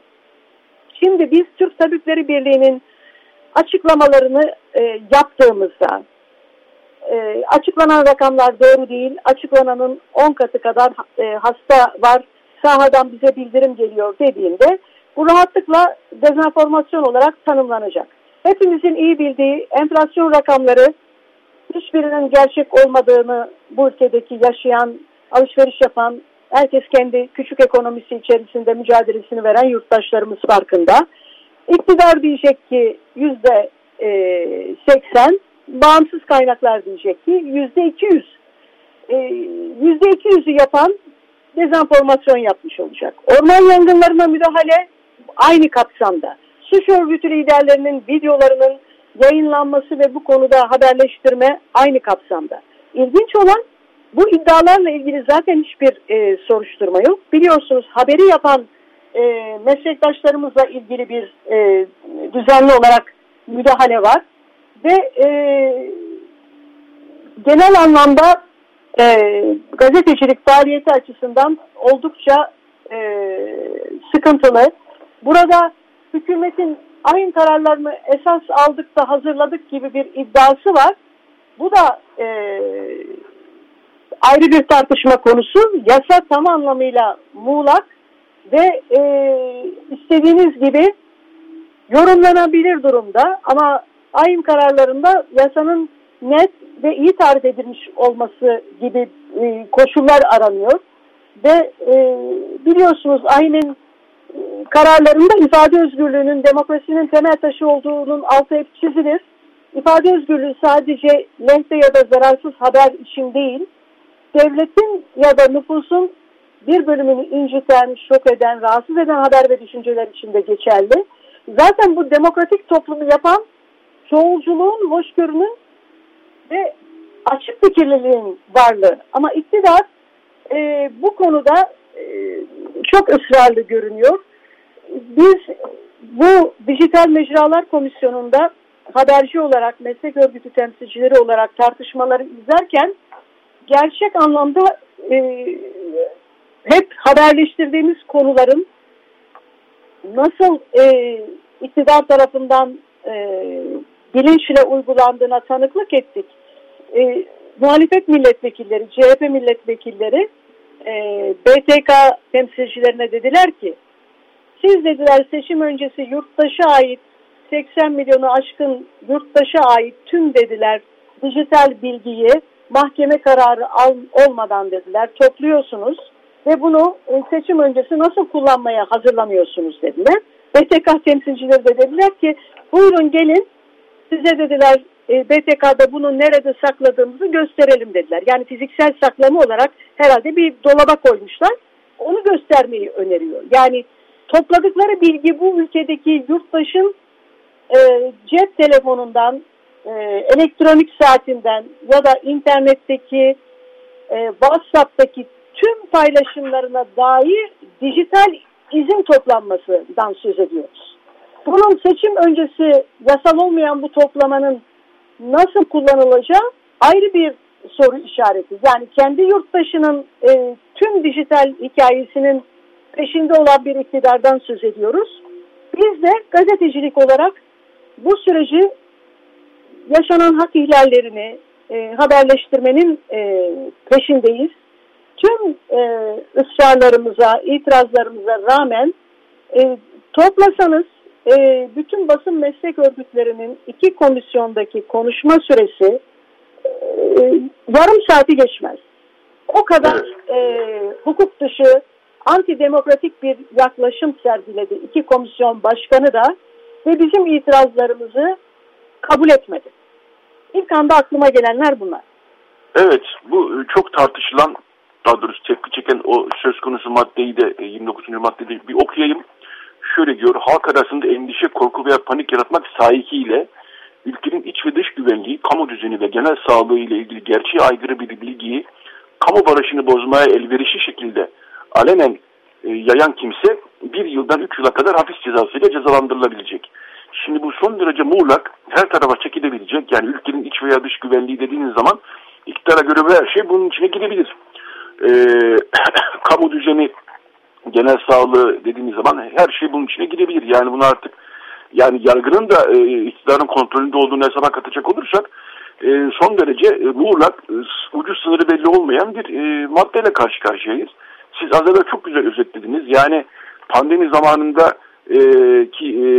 Şimdi biz Türk Tabipleri Birliği'nin açıklamalarını e, yaptığımızda e, açıklanan rakamlar doğru değil. Açıklananın 10 katı kadar e, hasta var. Sahadan bize bildirim geliyor dediğinde bu rahatlıkla dezenformasyon olarak tanımlanacak. Hepimizin iyi bildiği enflasyon rakamları hiçbirinin gerçek olmadığını bu ülkedeki yaşayan, alışveriş yapan, herkes kendi küçük ekonomisi içerisinde mücadelesini veren yurttaşlarımız farkında. İktidar diyecek ki yüzde e, seksen, bağımsız kaynaklar diyecek ki yüzde iki yüz. E, yüzde iki yüzü yapan dezenformasyon yapmış olacak. Orman yangınlarına müdahale aynı kapsamda. Suç örgütü liderlerinin videolarının yayınlanması ve bu konuda haberleştirme aynı kapsamda. İlginç olan bu iddialarla ilgili zaten hiçbir e, soruşturma yok. Biliyorsunuz haberi yapan e, meslektaşlarımızla ilgili bir e, düzenli olarak müdahale var. ve e, genel anlamda e, gazetecilik faaliyeti açısından oldukça e, sıkıntılı. Burada hükümetin ayın kararlarını esas aldık da hazırladık gibi bir iddiası var. Bu da e, ayrı bir tartışma konusu. Yasa tam anlamıyla muğlak ve e, istediğiniz gibi yorumlanabilir durumda ama ayın kararlarında yasanın net ve iyi tarif edilmiş olması gibi e, koşullar aranıyor. Ve e, biliyorsunuz ayının e, kararlarında ifade özgürlüğünün demokrasinin temel taşı olduğunun altı hep çizilir. İfade özgürlüğü sadece lehte ya da zararsız haber için değil, devletin ya da nüfusun bir bölümünü inciten, şok eden, rahatsız eden haber ve düşünceler için de geçerli. Zaten bu demokratik toplumu yapan çoğulculuğun, hoşgörünün ve açık fikirliliğin varlığı. Ama iktidar e, bu konuda e, çok ısrarlı görünüyor. Biz bu Dijital Mecralar Komisyonu'nda haberci olarak, meslek örgütü temsilcileri olarak tartışmaları izlerken gerçek anlamda e, hep haberleştirdiğimiz konuların nasıl e, iktidar tarafından e, bilinçle uygulandığına tanıklık ettik. E, muhalefet milletvekilleri, CHP milletvekilleri e, BTK temsilcilerine dediler ki siz dediler seçim öncesi yurttaşa ait 80 milyonu aşkın yurttaşa ait tüm dediler dijital bilgiyi mahkeme kararı al, olmadan dediler topluyorsunuz ve bunu e, seçim öncesi nasıl kullanmaya hazırlanıyorsunuz dediler. BTK temsilcileri de dediler ki buyurun gelin size dediler e, BTK'da bunu nerede sakladığımızı gösterelim dediler. Yani fiziksel saklama olarak herhalde bir dolaba koymuşlar. Onu göstermeyi öneriyor. Yani topladıkları bilgi bu ülkedeki yurttaşın e, cep telefonundan, e, elektronik saatinden ya da internetteki, e, WhatsApp'taki tüm paylaşımlarına dair dijital izin toplanmasından söz ediyoruz. Bunun seçim öncesi yasal olmayan bu toplamanın nasıl kullanılacağı ayrı bir soru işareti. Yani kendi yurttaşının e, tüm dijital hikayesinin peşinde olan bir iktidardan söz ediyoruz. Biz de gazetecilik olarak bu süreci yaşanan hak ihlallerini e, haberleştirmenin e, peşindeyiz. Tüm e, ısrarlarımıza, itirazlarımıza rağmen e, toplasanız e, bütün basın meslek örgütlerinin iki komisyondaki konuşma süresi e, yarım saati geçmez. O kadar e, hukuk dışı, antidemokratik bir yaklaşım sergiledi iki komisyon başkanı da ve bizim itirazlarımızı kabul etmedi. İlk anda aklıma gelenler bunlar. Evet, bu çok tartışılan, daha doğrusu tepki çeken o söz konusu maddeyi de 29. maddede bir okuyayım şöyle diyor, halk arasında endişe, korku veya panik yaratmak sahikiyle ülkenin iç ve dış güvenliği, kamu düzeni ve genel sağlığı ile ilgili gerçeğe aykırı bir bilgiyi kamu barışını bozmaya elverişli şekilde alenen e, yayan kimse bir yıldan üç yıla kadar hapis cezasıyla cezalandırılabilecek. Şimdi bu son derece muğlak, her tarafa çekilebilecek. Yani ülkenin iç veya dış güvenliği dediğiniz zaman iktidara göre her şey bunun içine girebilir. E, kamu düzeni genel sağlığı dediğimiz zaman her şey bunun içine girebilir. Yani bunu artık yani yargının da e, iktidarın kontrolünde olduğunu hesaba katacak olursak e, son derece e, muğlak, e, ucu sınırı belli olmayan bir e, maddeyle karşı karşıyayız. Siz az evvel çok güzel özetlediniz. Yani pandemi zamanında e, ki e,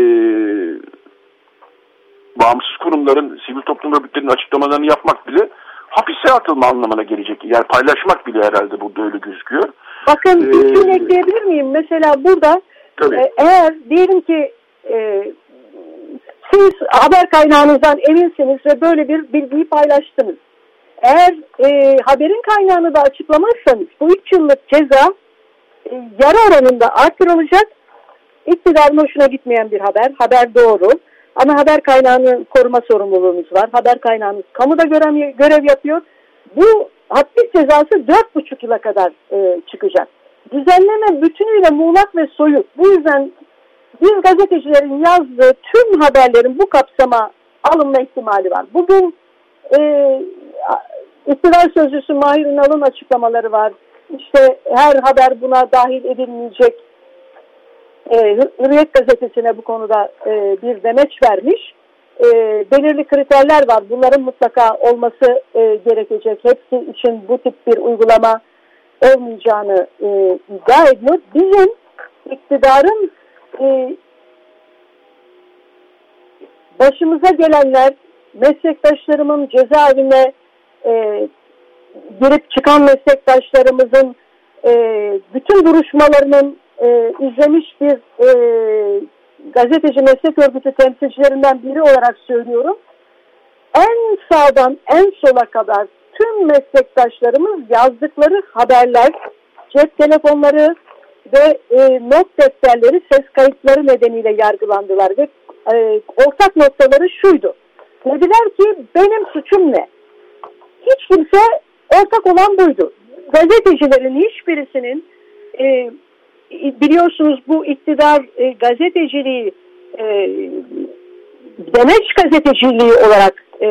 bağımsız kurumların, sivil toplum örgütlerinin açıklamalarını yapmak bile hapise atılma anlamına gelecek. Yani paylaşmak bile herhalde burada öyle gözüküyor. Bakın bir ee, şey ekleyebilir miyim? Mesela burada e, eğer diyelim ki e, siz haber kaynağınızdan eminsiniz ve böyle bir bilgiyi paylaştınız. Eğer e, haberin kaynağını da açıklamazsanız bu 3 yıllık ceza e, yarı oranında artırılacak. İktidarın hoşuna gitmeyen bir haber. Haber doğru. Ama haber kaynağını koruma sorumluluğumuz var. Haber kaynağınız kamuda görev, görev yapıyor. Bu hapis cezası dört buçuk yıla kadar e, çıkacak. Düzenleme bütünüyle muğlak ve soyut. Bu yüzden biz gazetecilerin yazdığı tüm haberlerin bu kapsama alınma ihtimali var. Bugün e, iktidar sözcüsü Mahir Ünal'ın açıklamaları var. İşte her haber buna dahil edilmeyecek. E, Hürriyet gazetesine bu konuda e, bir demeç vermiş. E, belirli kriterler var. Bunların mutlaka olması e, gerekecek. Hepsi için bu tip bir uygulama olmayacağını e, iddia ediyor. Bizim iktidarın başımıza gelenler meslektaşlarımın cezaevine girip çıkan meslektaşlarımızın bütün duruşmalarının e, izlemiş bir e, gazeteci meslek örgütü temsilcilerinden biri olarak söylüyorum. En sağdan en sola kadar tüm meslektaşlarımız yazdıkları haberler, cep telefonları ve e, not defterleri ses kayıtları nedeniyle yargılandılar ve e, ortak noktaları şuydu. Dediler ki benim suçum ne? Hiç kimse ortak olan buydu. Gazetecilerin hiçbirisinin e, biliyorsunuz bu iktidar e, gazeteciliği e, demeç gazeteciliği olarak e,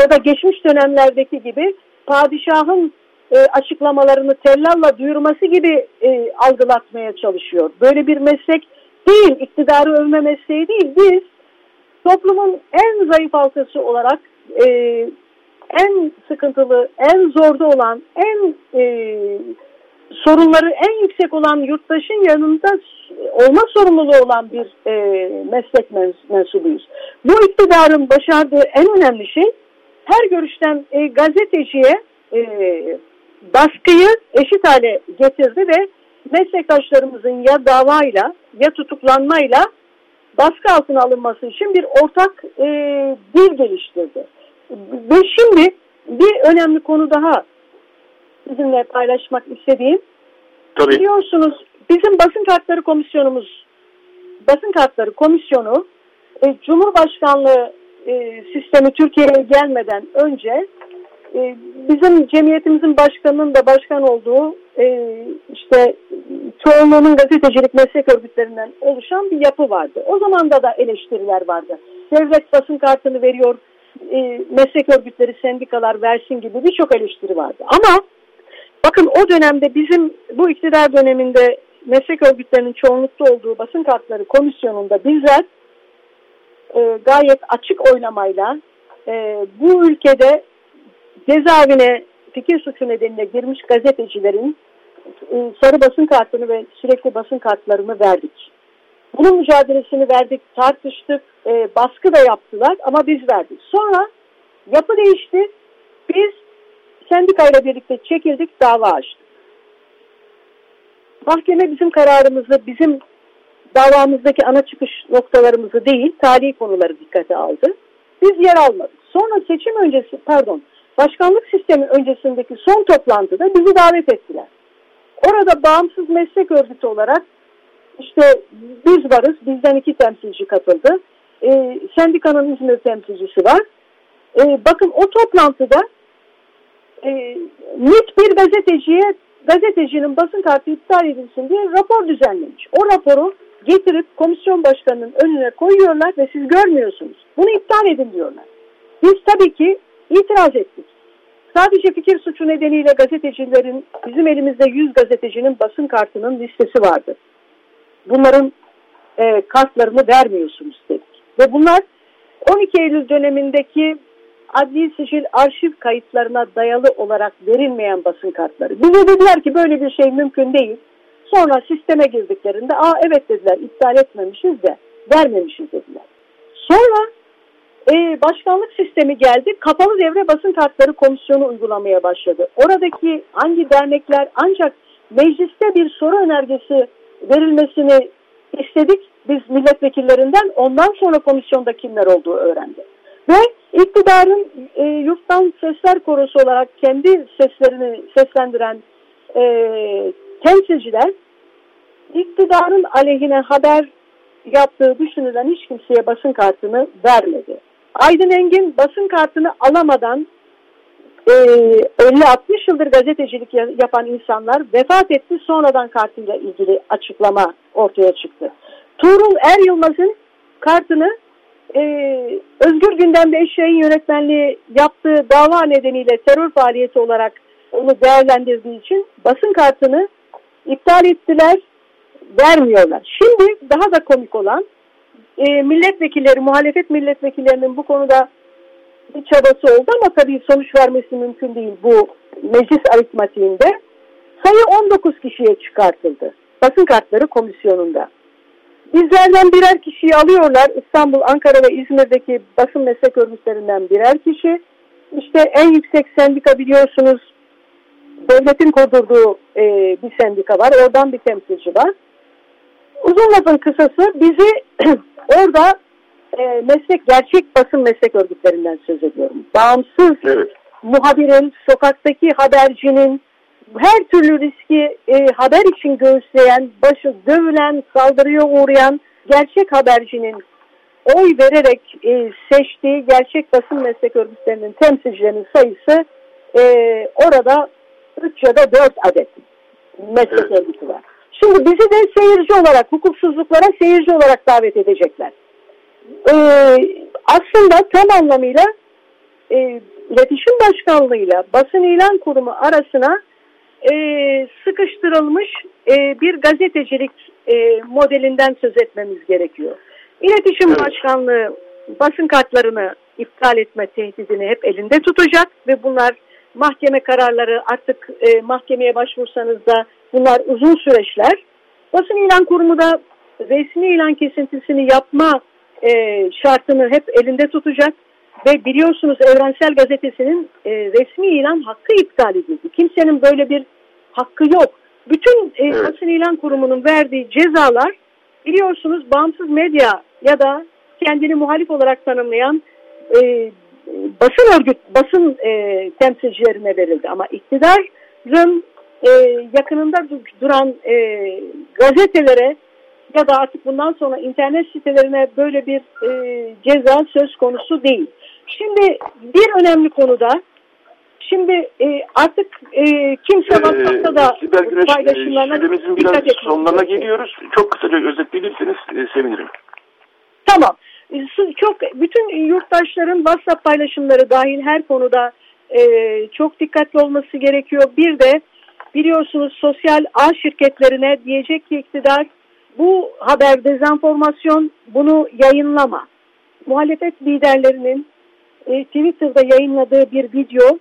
ya da geçmiş dönemlerdeki gibi padişahın e, açıklamalarını tellalla duyurması gibi e, algılatmaya çalışıyor. Böyle bir meslek değil, iktidarı övme mesleği değil. Biz toplumun en zayıf halkası olarak e, en sıkıntılı, en zorda olan, en e, sorunları en yüksek olan yurttaşın yanında olma sorumluluğu olan bir e, meslek mensubuyuz. Bu iktidarın başardığı en önemli şey her görüşten e, gazeteciye e, baskıyı eşit hale getirdi ve meslektaşlarımızın ya davayla ya tutuklanmayla baskı altına alınması için bir ortak e, dil geliştirdi. Ve şimdi bir önemli konu daha sizinle paylaşmak istediğim. Tabii. Biliyorsunuz bizim basın kartları komisyonumuz, basın kartları komisyonu e, Cumhurbaşkanlığı e, sistemi Türkiye'ye gelmeden önce e, bizim cemiyetimizin başkanının da başkan olduğu e, işte çoğunluğunun gazetecilik meslek örgütlerinden oluşan bir yapı vardı. O zaman da da eleştiriler vardı. Devlet basın kartını veriyor, e, meslek örgütleri, sendikalar versin gibi birçok eleştiri vardı. Ama bakın o dönemde bizim bu iktidar döneminde meslek örgütlerinin çoğunlukta olduğu basın kartları komisyonunda bizler e, gayet açık oylamayla e, bu ülkede cezaevine fikir suçu nedeniyle girmiş gazetecilerin e, sarı basın kartını ve sürekli basın kartlarını verdik. Bunun mücadelesini verdik, tartıştık, e, baskı da yaptılar ama biz verdik. Sonra yapı değişti. Biz sendikayla birlikte çekildik, dava açtık. Mahkeme bizim kararımızı, bizim davamızdaki ana çıkış noktalarımızı değil, tarihi konuları dikkate aldı. Biz yer almadık. Sonra seçim öncesi, pardon, başkanlık sistemi öncesindeki son toplantıda bizi davet ettiler. Orada bağımsız meslek örgütü olarak işte biz varız, bizden iki temsilci katıldı. E, sendikanın İzmir temsilcisi var. E, bakın o toplantıda e, net bir gazeteciye gazetecinin basın kartı iptal edilsin diye rapor düzenlemiş. O raporu getirip komisyon başkanının önüne koyuyorlar ve siz görmüyorsunuz. Bunu iptal edin diyorlar. Biz tabii ki itiraz ettik. Sadece fikir suçu nedeniyle gazetecilerin, bizim elimizde 100 gazetecinin basın kartının listesi vardı. Bunların e, kartlarını vermiyorsunuz dedik. Ve bunlar 12 Eylül dönemindeki adli sicil arşiv kayıtlarına dayalı olarak verilmeyen basın kartları. Bize dediler ki böyle bir şey mümkün değil. Sonra sisteme girdiklerinde aa evet dediler iptal etmemişiz de vermemişiz dediler. Sonra e, başkanlık sistemi geldi. Kapalı devre basın kartları komisyonu uygulamaya başladı. Oradaki hangi dernekler ancak mecliste bir soru önergesi verilmesini istedik biz milletvekillerinden. Ondan sonra komisyonda kimler olduğu öğrendi. Ve iktidarın e, yurttan sesler korosu olarak kendi seslerini seslendiren e, temsilciler iktidarın aleyhine haber yaptığı düşünülen hiç kimseye basın kartını vermedi. Aydın Engin basın kartını alamadan e, 50-60 yıldır gazetecilik yapan insanlar vefat etti. Sonradan kartıyla ilgili açıklama ortaya çıktı. Tuğrul Er Yılmaz'ın kartını e, Özgür Gündem'de eş yayın yönetmenliği yaptığı dava nedeniyle terör faaliyeti olarak onu değerlendirdiği için basın kartını iptal ettiler, vermiyorlar. Şimdi daha da komik olan e, milletvekilleri, muhalefet milletvekillerinin bu konuda bir çabası oldu ama tabii sonuç vermesi mümkün değil bu meclis aritmatiğinde. Sayı 19 kişiye çıkartıldı. Basın kartları komisyonunda. Bizlerden birer kişiyi alıyorlar. İstanbul, Ankara ve İzmir'deki basın meslek örgütlerinden birer kişi. İşte en yüksek sendika biliyorsunuz devletin kurdurduğu e, bir sendika var. Oradan bir temsilci var. Uzun lafın kısası bizi orada e, meslek gerçek basın meslek örgütlerinden söz ediyorum. Bağımsız evet. muhabirin, sokaktaki habercinin, her türlü riski e, haber için göğüsleyen, başı dövülen, saldırıya uğrayan gerçek habercinin oy vererek e, seçtiği gerçek basın meslek örgütlerinin temsilcilerinin sayısı e, orada 3 ya da 4 adet meslek evet. örgütü var. Şimdi bizi de seyirci olarak, hukuksuzluklara seyirci olarak davet edecekler. Ee, aslında tam anlamıyla e, iletişim başkanlığıyla basın ilan kurumu arasına e, sıkıştırılmış e, bir gazetecilik e, modelinden söz etmemiz gerekiyor. İletişim evet. Başkanlığı basın kartlarını iptal etme tehdidini hep elinde tutacak ve bunlar mahkeme kararları artık e, mahkemeye başvursanız da bunlar uzun süreçler. Basın ilan kurumu da resmi ilan kesintisini yapma e, şartını hep elinde tutacak ve biliyorsunuz Evrensel Gazetesi'nin e, resmi ilan hakkı iptal edildi. Kimsenin böyle bir hakkı yok. Bütün e, evet. basın ilan kurumunun verdiği cezalar biliyorsunuz bağımsız medya ya da kendini muhalif olarak tanımlayan e, basın örgüt, basın e, temsilcilerine verildi. Ama iktidarın e, yakınında duran e, gazetelere ya da artık bundan sonra internet sitelerine böyle bir e, ceza söz konusu değil. Şimdi bir önemli konuda Şimdi e, artık e, kimse ee, WhatsApp'ta da Sibel Güneş, paylaşımlarına süremizin biraz sonlarına geliyoruz. Çok kısaca özetleyebilirseniz e, sevinirim. Tamam. E, çok bütün yurttaşların WhatsApp paylaşımları dahil her konuda e, çok dikkatli olması gerekiyor. Bir de biliyorsunuz sosyal ağ şirketlerine diyecek ki iktidar bu haber dezenformasyon bunu yayınlama. Muhalefet liderlerinin e, Twitter'da yayınladığı bir video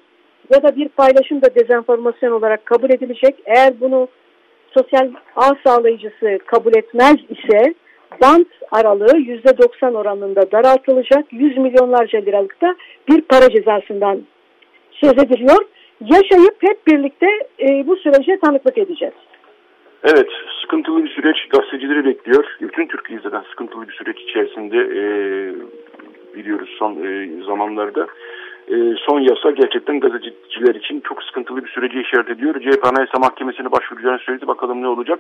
ya da bir paylaşım da dezenformasyon olarak kabul edilecek. Eğer bunu sosyal ağ sağlayıcısı kabul etmez ise bant aralığı %90 oranında daraltılacak. 100 milyonlarca liralıkta bir para cezasından söz ediliyor. Yaşayıp hep birlikte e, bu sürece tanıklık edeceğiz. Evet, sıkıntılı bir süreç gazetecileri bekliyor. Bütün Türkiye zaten sıkıntılı bir süreç içerisinde e, biliyoruz son e, zamanlarda. E, son yasa gerçekten gazeteciler için çok sıkıntılı bir süreci işaret ediyor. CHP Anayasa Mahkemesi'ne başvuracağını söyledi. Bakalım ne olacak.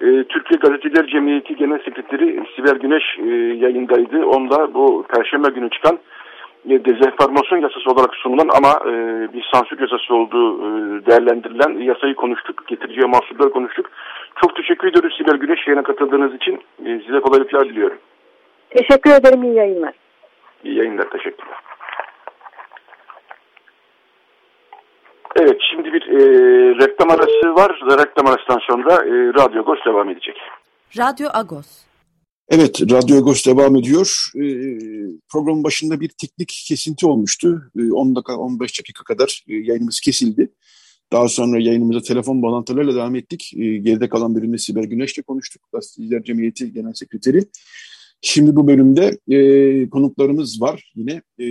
E, Türkiye Gazeteciler Cemiyeti Genel Sekreteri Sibel Güneş e, yayındaydı. Onda bu Perşembe günü çıkan e, dezenformasyon yasası olarak sunulan ama e, bir sansür yasası olduğu e, değerlendirilen yasayı konuştuk. Getireceği mahsurları konuştuk. Çok teşekkür ediyoruz Sibel Güneş yayına katıldığınız için. E, size kolaylıklar diliyorum. Teşekkür ederim. İyi yayınlar. İyi yayınlar. Teşekkürler. Evet şimdi bir e, reklam arası var. Reklam arasından sonra e, Radyo Agos devam edecek. Radyo Agos. Evet, Radyo Agos devam ediyor. E, programın başında bir teknik kesinti olmuştu. E, 10 dakika, 15 dakika kadar e, yayınımız kesildi. Daha sonra yayınımıza telefon bağlantılarıyla devam ettik. E, geride kalan bölümde Sibel Güneş'le konuştuk. Gazeteciler Cemiyeti Genel Sekreteri. Şimdi bu bölümde e, konuklarımız var yine. E,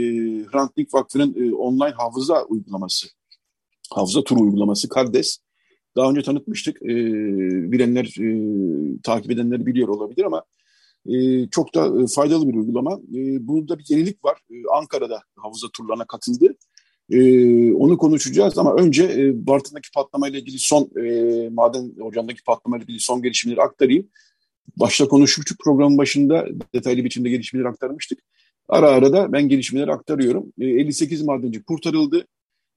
Hrant Dink Vakfı'nın e, online hafıza uygulaması hafıza turu uygulaması Kardes. Daha önce tanıtmıştık. E, bilenler, e, takip edenler biliyor olabilir ama e, çok da e, faydalı bir uygulama. E, burada bir yenilik var. E, Ankara'da hafıza turlarına katıldı. E, onu konuşacağız ama önce e, Bartın'daki patlamayla ilgili son e, maden ocağındaki patlamayla ilgili son gelişmeleri aktarayım. Başta konuşmuştuk programın başında detaylı biçimde gelişmeleri aktarmıştık. Ara ara da ben gelişmeleri aktarıyorum. E, 58 madenci kurtarıldı.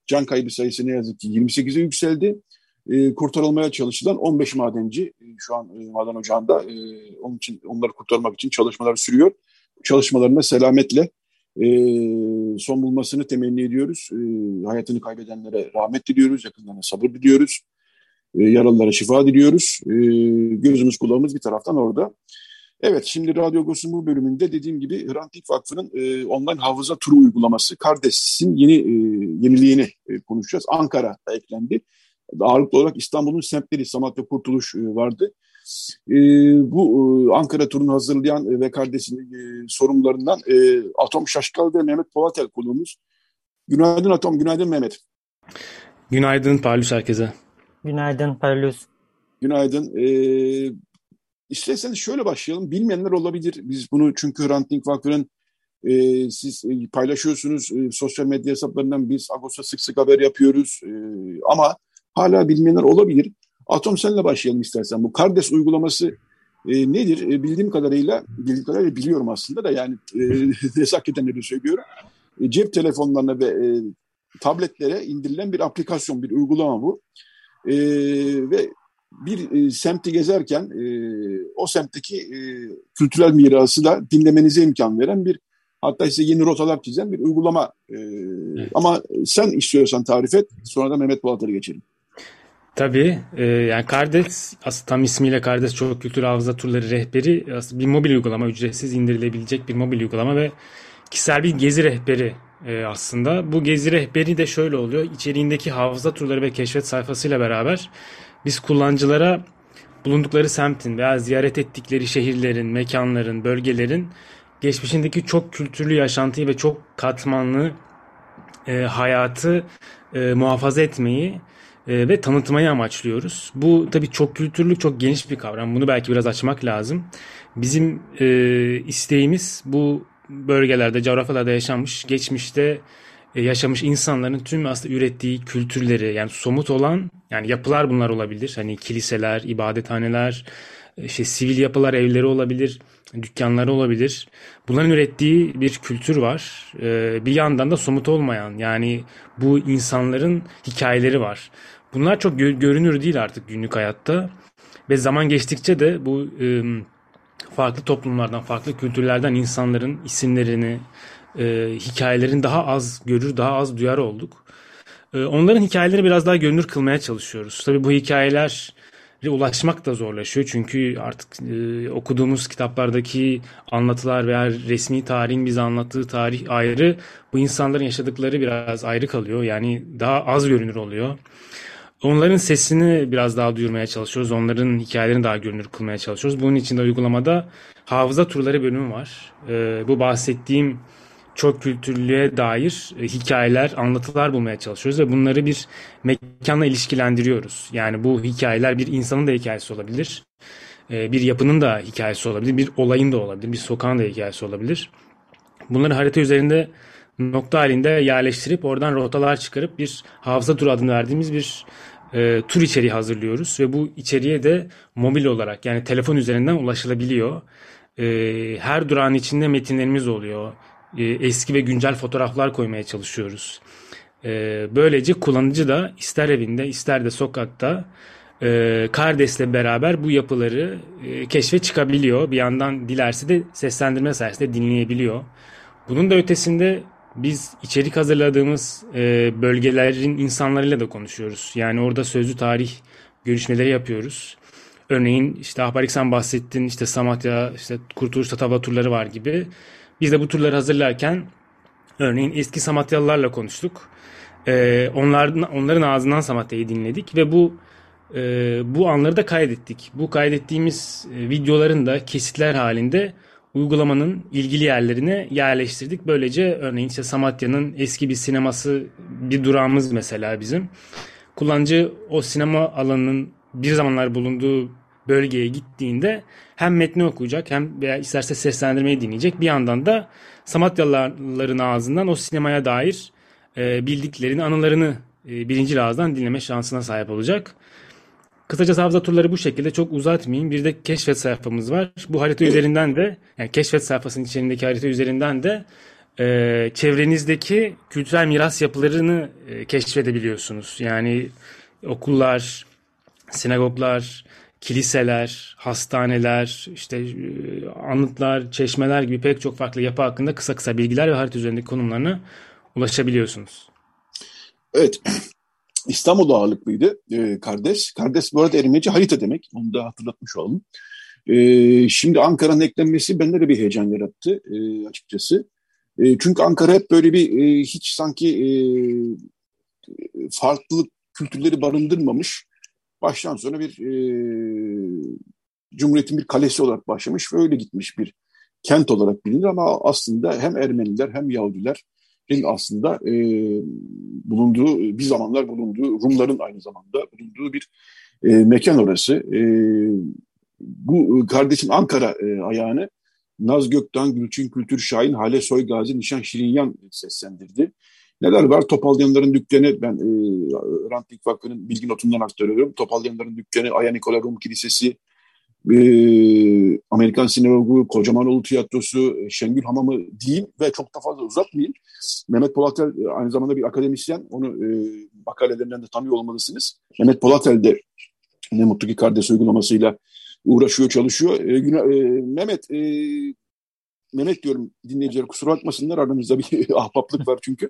Can kaybı sayısı ne yazık ki 28'e yükseldi. E, kurtarılmaya çalışılan 15 madenci e, şu an e, maden ocağında e, onun için onları kurtarmak için çalışmalar sürüyor. çalışmalarına selametle e, son bulmasını temenni ediyoruz. E, hayatını kaybedenlere rahmet diliyoruz, yakınlarına sabır diliyoruz. E, yaralılara şifa diliyoruz. E, gözümüz kulağımız bir taraftan orada. Evet, şimdi Radyo Gos'un bu bölümünde dediğim gibi Hrant Dink Vakfı'nın e, online hafıza turu uygulaması Kardes'in yeni e, yeniliğini e, konuşacağız. Ankara eklendi. Ağırlıklı olarak İstanbul'un semtleri Samatya Kurtuluş e, vardı. E, bu e, Ankara turunu hazırlayan ve Kardes'in e, sorumlularından e, Atom Şaşkal ve Mehmet Połatel konuğumuz. Günaydın Atom, günaydın Mehmet. Günaydın Parlus herkese. Günaydın Parlus. Günaydın. Ee, İsterseniz şöyle başlayalım. Bilmeyenler olabilir. Biz bunu çünkü Hrant Dink Vakfı'nın e, siz e, paylaşıyorsunuz e, sosyal medya hesaplarından biz Ağustos'ta sık sık haber yapıyoruz. E, ama hala bilmeyenler olabilir. Atom senle başlayalım istersen. Bu Kardes uygulaması e, nedir? E, bildiğim kadarıyla, bildiğim kadarıyla biliyorum aslında da yani e, nezaketen söylüyorum. E, cep telefonlarına ve e, tabletlere indirilen bir aplikasyon, bir uygulama bu. E, ve bir e, semti gezerken e, o semtteki e, kültürel mirası da dinlemenize imkan veren bir hatta size yeni rotalar çizen bir uygulama. E, evet. Ama sen istiyorsan tarif et sonra da Mehmet Polat'a geçelim. Tabii. E, yani Kardes aslında tam ismiyle Kardes Çok Kültür Hafıza Turları Rehberi aslında bir mobil uygulama, ücretsiz indirilebilecek bir mobil uygulama ve kişisel bir gezi rehberi e, aslında. Bu gezi rehberi de şöyle oluyor. İçeriğindeki hafıza turları ve keşfet sayfasıyla beraber biz kullanıcılara bulundukları semtin veya ziyaret ettikleri şehirlerin, mekanların, bölgelerin geçmişindeki çok kültürlü yaşantıyı ve çok katmanlı e, hayatı e, muhafaza etmeyi e, ve tanıtmayı amaçlıyoruz. Bu tabii çok kültürlük çok geniş bir kavram. Bunu belki biraz açmak lazım. Bizim e, isteğimiz bu bölgelerde, coğrafyalarda yaşanmış, geçmişte yaşamış insanların tüm aslında ürettiği kültürleri yani somut olan yani yapılar bunlar olabilir. Hani kiliseler, ibadethaneler, işte sivil yapılar, evleri olabilir, dükkanları olabilir. Bunların ürettiği bir kültür var. E, bir yandan da somut olmayan yani bu insanların hikayeleri var. Bunlar çok görünür değil artık günlük hayatta ve zaman geçtikçe de bu farklı toplumlardan, farklı kültürlerden insanların isimlerini, e, hikayelerin daha az görür, daha az duyar olduk. E, onların hikayelerini biraz daha görünür kılmaya çalışıyoruz. Tabii bu hikayeler ulaşmak da zorlaşıyor. Çünkü artık e, okuduğumuz kitaplardaki anlatılar veya resmi tarihin bize anlattığı tarih ayrı. Bu insanların yaşadıkları biraz ayrı kalıyor. Yani daha az görünür oluyor. Onların sesini biraz daha duyurmaya çalışıyoruz. Onların hikayelerini daha görünür kılmaya çalışıyoruz. Bunun için de uygulamada hafıza turları bölümü var. E, bu bahsettiğim çok kültürlüğe dair e, hikayeler, anlatılar bulmaya çalışıyoruz ve bunları bir mekanla ilişkilendiriyoruz. Yani bu hikayeler bir insanın da hikayesi olabilir, e, bir yapının da hikayesi olabilir, bir olayın da olabilir, bir sokağın da hikayesi olabilir. Bunları harita üzerinde nokta halinde yerleştirip oradan rotalar çıkarıp bir hafıza turu adını verdiğimiz bir e, tur içeriği hazırlıyoruz ve bu içeriğe de mobil olarak yani telefon üzerinden ulaşılabiliyor. E, her durağın içinde metinlerimiz oluyor e, eski ve güncel fotoğraflar koymaya çalışıyoruz. E, böylece kullanıcı da ister evinde ister de sokakta e, Kardes'le beraber bu yapıları e, keşfe çıkabiliyor. Bir yandan dilerse de seslendirme sayesinde dinleyebiliyor. Bunun da ötesinde biz içerik hazırladığımız bölgelerin insanlarıyla da konuşuyoruz. Yani orada sözlü tarih görüşmeleri yapıyoruz. Örneğin işte Ahbar bahsettin işte Samatya, işte Kurtuluş Tatava turları var gibi. Biz de bu turları hazırlarken örneğin eski Samatyalılarla konuştuk. Ee, onların, onların ağzından Samatya'yı dinledik ve bu e, bu anları da kaydettik. Bu kaydettiğimiz e, videoların da kesitler halinde uygulamanın ilgili yerlerine yerleştirdik. Böylece örneğin işte Samatya'nın eski bir sineması bir durağımız mesela bizim. Kullanıcı o sinema alanının bir zamanlar bulunduğu bölgeye gittiğinde hem metni okuyacak hem veya isterse seslendirmeyi dinleyecek. Bir yandan da Samatyalıların ağzından o sinemaya dair e, bildiklerini, anılarını e, birinci ağızdan dinleme şansına sahip olacak. Kısaca hafıza turları bu şekilde çok uzatmayayım. Bir de keşfet sayfamız var. Bu harita üzerinden de yani keşfet sayfasının içerisindeki harita üzerinden de e, çevrenizdeki kültürel miras yapılarını e, keşfedebiliyorsunuz. Yani okullar, sinagoglar, kiliseler, hastaneler, işte e, anıtlar, çeşmeler gibi pek çok farklı yapı hakkında kısa kısa bilgiler ve harita üzerindeki konumlarına ulaşabiliyorsunuz. Evet. İstanbul ağırlıklıydı e, Kardes. Kardes bu arada Ermenice harita demek. Onu da hatırlatmış olalım. E, şimdi Ankara'nın eklenmesi bende de bir heyecan yarattı e, açıkçası. E, çünkü Ankara hep böyle bir e, hiç sanki e, farklı kültürleri barındırmamış. Baştan sona bir e, Cumhuriyet'in bir kalesi olarak başlamış ve öyle gitmiş bir kent olarak bilinir ama aslında hem Ermeniler hem Yahudiler aslında e, bulunduğu, bir zamanlar bulunduğu, Rumların aynı zamanda bulunduğu bir e, mekan orası. E, bu kardeşin Ankara e, ayağını Naz Gökten, Gülçin Kültür Şahin, Hale Soygazi, Nişan Şirinyan seslendirdi. Neler var? Topalyanların dükkanı, ben e, Rantlik Vakfı'nın bilgi notundan aktarıyorum. Topalyanların dükkanı, Aya Nikola Rum Kilisesi, e, Amerikan Sinagogu, Kocamanoğlu Tiyatrosu, Şengül Hamamı diyeyim ve çok da fazla uzatmayayım. Mehmet Polatel e, aynı zamanda bir akademisyen. Onu e, makalelerinden de tanıyor olmalısınız. Mehmet Polatel de ne mutlu ki kardeş uygulamasıyla uğraşıyor, çalışıyor. E, güne, e, Mehmet, e, Mehmet diyorum dinleyiciler kusura bakmasınlar aramızda bir ahbaplık var çünkü.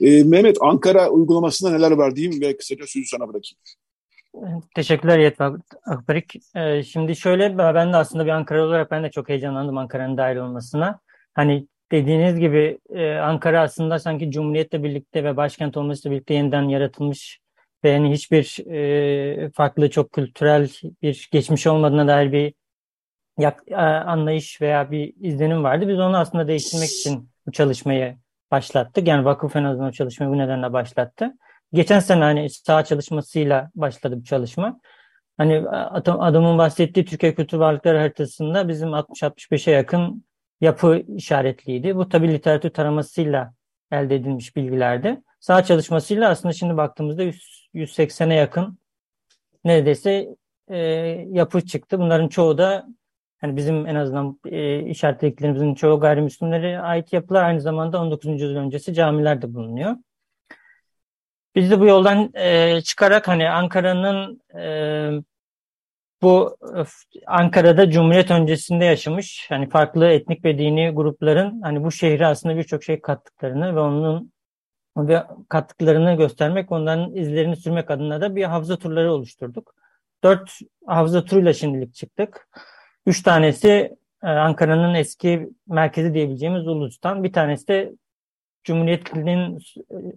E, Mehmet Ankara uygulamasında neler var diyeyim ve kısaca sözü sana bırakayım. Teşekkürler Yetva Akbarik. Ee, şimdi şöyle ben de aslında bir Ankara olarak ben de çok heyecanlandım Ankara'nın dahil olmasına. Hani dediğiniz gibi e, Ankara aslında sanki Cumhuriyet'le birlikte ve başkent olmasıyla birlikte yeniden yaratılmış ve yani hiçbir e, farklı çok kültürel bir geçmiş olmadığına dair bir yak, e, anlayış veya bir izlenim vardı. Biz onu aslında değiştirmek için bu çalışmayı başlattık. Yani vakıf en azından çalışmayı bu nedenle başlattı. Geçen sene hani saha çalışmasıyla başladı bu çalışma. Hani adamın bahsettiği Türkiye Kültür Varlıkları haritasında bizim 60-65'e yakın yapı işaretliydi. Bu tabi literatür taramasıyla elde edilmiş bilgilerdi. Saha çalışmasıyla aslında şimdi baktığımızda 100, 180'e yakın neredeyse e, yapı çıktı. Bunların çoğu da hani bizim en azından e, işaretlediklerimizin çoğu gayrimüslimlere ait yapılar aynı zamanda 19. yüzyıl öncesi camiler de bulunuyor. Biz de bu yoldan e, çıkarak hani Ankara'nın e, bu Ankara'da Cumhuriyet öncesinde yaşamış hani farklı etnik ve dini grupların hani bu şehre aslında birçok şey kattıklarını ve onun ve kattıklarını göstermek, onların izlerini sürmek adına da bir hafıza turları oluşturduk. Dört hafıza turuyla şimdilik çıktık. Üç tanesi e, Ankara'nın eski merkezi diyebileceğimiz Ulus'tan. Bir tanesi de Cumhuriyet'in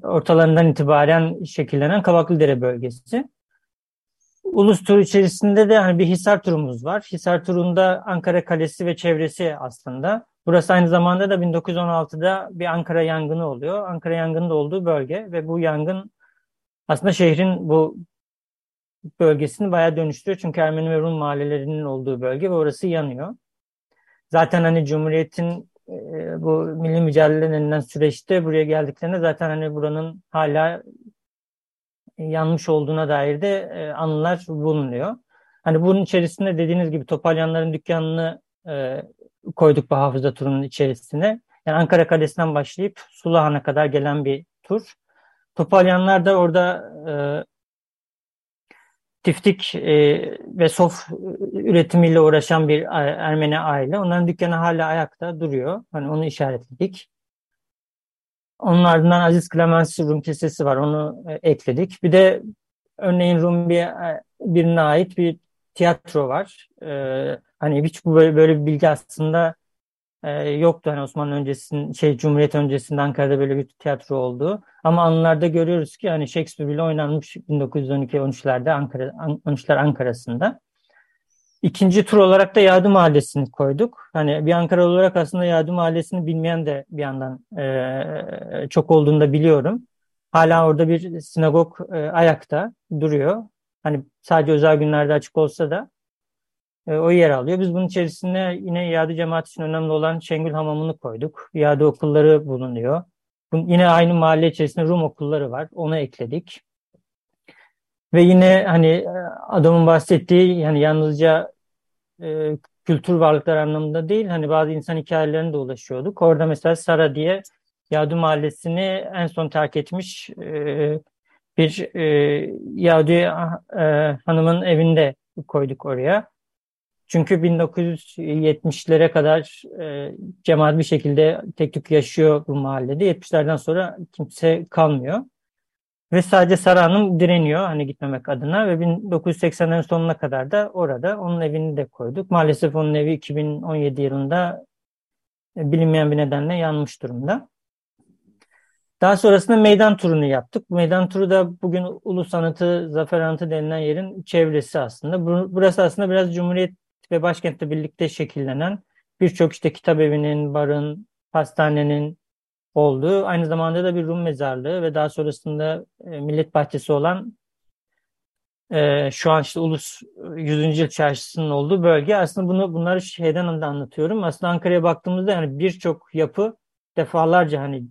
ortalarından itibaren şekillenen Kavaklıdere bölgesi. Ulus tur içerisinde de hani bir Hisar turumuz var. Hisar turunda Ankara Kalesi ve çevresi aslında. Burası aynı zamanda da 1916'da bir Ankara yangını oluyor. Ankara yangının da olduğu bölge ve bu yangın aslında şehrin bu bölgesini bayağı dönüştürüyor. Çünkü Ermeni ve Rum mahallelerinin olduğu bölge ve orası yanıyor. Zaten hani Cumhuriyet'in e, bu milli mücadelenin süreçte buraya geldiklerinde zaten hani buranın hala yanmış olduğuna dair de e, anılar bulunuyor. Hani bunun içerisinde dediğiniz gibi Topalyanların dükkanını e, koyduk bu hafıza turunun içerisine. Yani Ankara Kalesi'nden başlayıp Sulahan'a kadar gelen bir tur. Topalyanlar da orada tiftik e, ve sof üretimiyle uğraşan bir Ermeni aile. Onların dükkanı hala ayakta duruyor. Hani onu işaretledik. Onun ardından Aziz Clemens Rum Kilisesi var. Onu e, ekledik. Bir de örneğin Rum bir, e, birine ait bir tiyatro var. E, hani hiç böyle, böyle bir bilgi aslında e, yoktu. Hani Osmanlı öncesinde, şey Cumhuriyet öncesinde Ankara'da böyle bir tiyatro oldu. Ama anılarda görüyoruz ki hani Shakespeare ile oynanmış 1912-13'lerde Ankara, 13'ler Ankara'sında. İkinci tur olarak da Yağdı Mahallesi'ni koyduk. Hani bir Ankara olarak aslında Yağdı Mahallesi'ni bilmeyen de bir yandan e, çok olduğunu da biliyorum. Hala orada bir sinagog e, ayakta duruyor. Hani sadece özel günlerde açık olsa da e, o yer alıyor. Biz bunun içerisinde yine Yağdı cemaat için önemli olan Şengül Hamamı'nı koyduk. Yağdı okulları bulunuyor. Bunun, yine aynı mahalle içerisinde Rum okulları var. Onu ekledik. Ve yine hani e, adamın bahsettiği yani yalnızca e, kültür varlıklar anlamında değil hani bazı insan hikayelerine de ulaşıyorduk. Orada mesela Sara diye Yahudi mahallesini en son terk etmiş e, bir e, Yahudi e, hanımın evinde koyduk oraya. Çünkü 1970'lere kadar e, cemaat bir şekilde tek tük yaşıyor bu mahallede. 70'lerden sonra kimse kalmıyor. Ve sadece Sara Hanım direniyor hani gitmemek adına ve 1980'lerin sonuna kadar da orada onun evini de koyduk. Maalesef onun evi 2017 yılında e, bilinmeyen bir nedenle yanmış durumda. Daha sonrasında meydan turunu yaptık. Meydan turu da bugün Ulus Anıtı, Zafer Anıtı denilen yerin çevresi aslında. Burası aslında biraz Cumhuriyet ve başkentle birlikte şekillenen birçok işte kitap evinin, barın, pastanenin olduğu, aynı zamanda da bir Rum mezarlığı ve daha sonrasında e, Millet Bahçesi olan e, şu an işte Ulus 100. Yıl Çarşısı'nın olduğu bölge. Aslında bunu bunları şeyden de anlatıyorum. Aslında Ankara'ya baktığımızda yani birçok yapı defalarca hani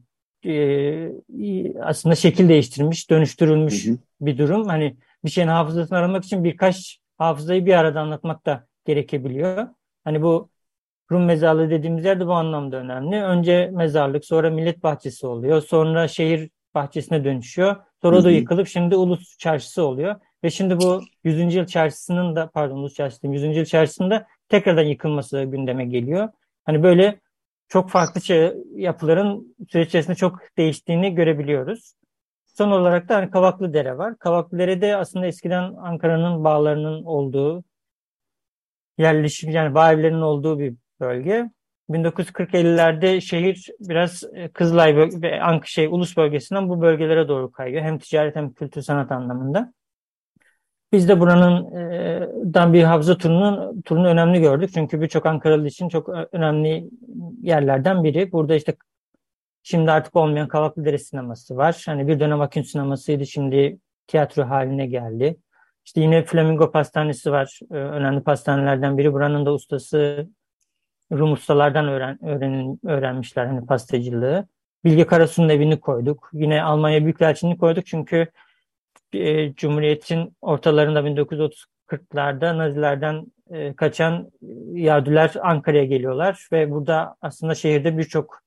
e, aslında şekil değiştirmiş, dönüştürülmüş hı hı. bir durum. Hani bir şeyin hafızasını aramak için birkaç hafızayı bir arada anlatmak da gerekebiliyor. Hani bu Rum mezarlığı dediğimiz yer de bu anlamda önemli. Önce mezarlık, sonra millet bahçesi oluyor. Sonra şehir bahçesine dönüşüyor. Sonra o da yıkılıp şimdi Ulus Çarşısı oluyor. Ve şimdi bu 100. Yıl Çarşısı'nın da pardon Ulus Çarşısı 100. Yıl Çarşısı'nda tekrardan yıkılması gündeme geliyor. Hani böyle çok farklı şey, yapıların süreç içerisinde çok değiştiğini görebiliyoruz. Son olarak da hani Kavaklı Dere var. Kavaklı Dere de aslında eskiden Ankara'nın bağlarının olduğu yerleşim yani bağ evlerinin olduğu bir bölge. 1940-50'lerde şehir biraz e, Kızılay ve Ank şey ulus bölgesinden bu bölgelere doğru kayıyor. Hem ticaret hem kültür sanat anlamında. Biz de buranın e, dan bir havza turunun turunu önemli gördük. Çünkü birçok Ankaralı için çok önemli yerlerden biri. Burada işte şimdi artık olmayan Kavaklıdere sineması var. Hani bir dönem Akün sinemasıydı. Şimdi tiyatro haline geldi. İşte yine Flamingo Pastanesi var. E, önemli pastanelerden biri. Buranın da ustası Rum ustalardan öğren, öğrenin, öğrenmişler hani pastacılığı. Bilge Karasu'nun evini koyduk. Yine Almanya Büyükelçiliğini koyduk çünkü e, Cumhuriyet'in ortalarında 1930-40'larda Nazilerden e, kaçan Yahudiler Ankara'ya geliyorlar ve burada aslında şehirde birçok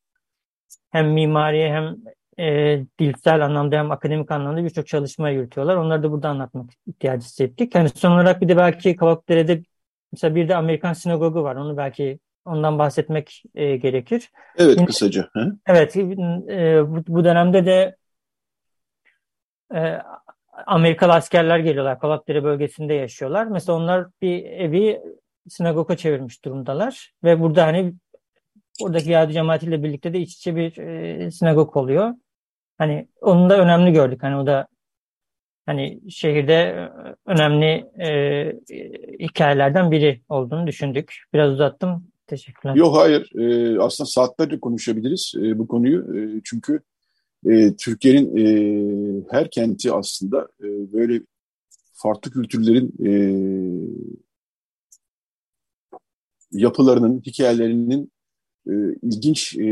hem mimari hem e, dilsel anlamda hem akademik anlamda birçok çalışma yürütüyorlar. Onları da burada anlatmak ihtiyacı hissettik. Yani son olarak bir de belki Kavakdere'de mesela bir de Amerikan sinagogu var. Onu belki ondan bahsetmek e, gerekir. Evet Yine, kısaca. He? Evet e, bu, bu dönemde de e, Amerikalı askerler geliyorlar. Kavakdere bölgesinde yaşıyorlar. Mesela onlar bir evi sinagoga çevirmiş durumdalar. Ve burada hani oradaki Yahudi cemaatiyle birlikte de iç içe bir e, sinagog oluyor. Hani onu da önemli gördük. Hani o da hani şehirde önemli e, hikayelerden biri olduğunu düşündük. Biraz uzattım. Teşekkürler. Yok hayır. E, aslında saatlerce konuşabiliriz e, bu konuyu. E, çünkü e, Türkiye'nin e, her kenti aslında e, böyle farklı kültürlerin e, yapılarının, hikayelerinin e, ilginç e,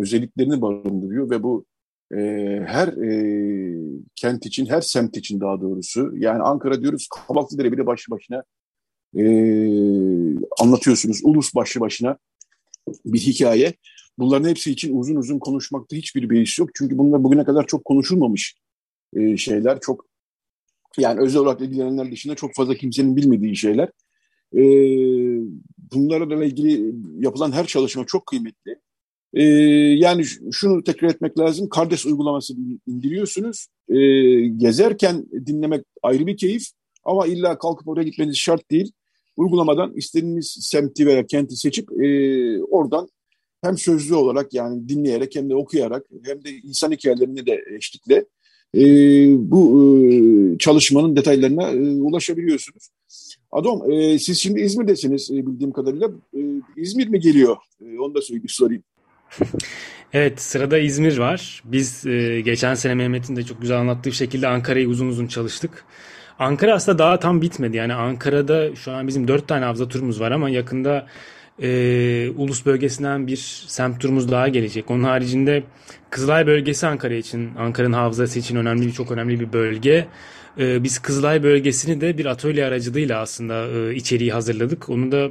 özelliklerini barındırıyor ve bu e, her e, kent için, her semt için daha doğrusu, yani Ankara diyoruz, Kabaklıdere bile başlı başına e, anlatıyorsunuz, Ulus başlı başına bir hikaye. Bunların hepsi için uzun uzun konuşmakta hiçbir beis yok. Çünkü bunlar bugüne kadar çok konuşulmamış e, şeyler. Çok yani özel olarak ilgilenenler dışında çok fazla kimsenin bilmediği şeyler. E, bunlarla ilgili yapılan her çalışma çok kıymetli. E, yani şunu tekrar etmek lazım. Kardeş uygulaması indiriyorsunuz. E, gezerken dinlemek ayrı bir keyif. Ama illa kalkıp oraya gitmeniz şart değil. Uygulamadan istediğiniz semti veya kenti seçip e, oradan hem sözlü olarak yani dinleyerek hem de okuyarak hem de insan hikayelerini de eşlikle e, bu e, çalışmanın detaylarına e, ulaşabiliyorsunuz. Adam e, siz şimdi İzmir'desiniz e, bildiğim kadarıyla. E, İzmir mi geliyor? E, onu da sorayım. Evet sırada İzmir var. Biz e, geçen sene Mehmet'in de çok güzel anlattığı şekilde Ankara'yı uzun uzun çalıştık. Ankara aslında daha tam bitmedi. Yani Ankara'da şu an bizim dört tane havza turumuz var ama yakında e, Ulus bölgesinden bir semt turumuz daha gelecek. Onun haricinde Kızılay bölgesi Ankara için, Ankara'nın hafızası için önemli bir çok önemli bir bölge. E, biz Kızılay bölgesini de bir atölye aracılığıyla aslında e, içeriği hazırladık. Onu da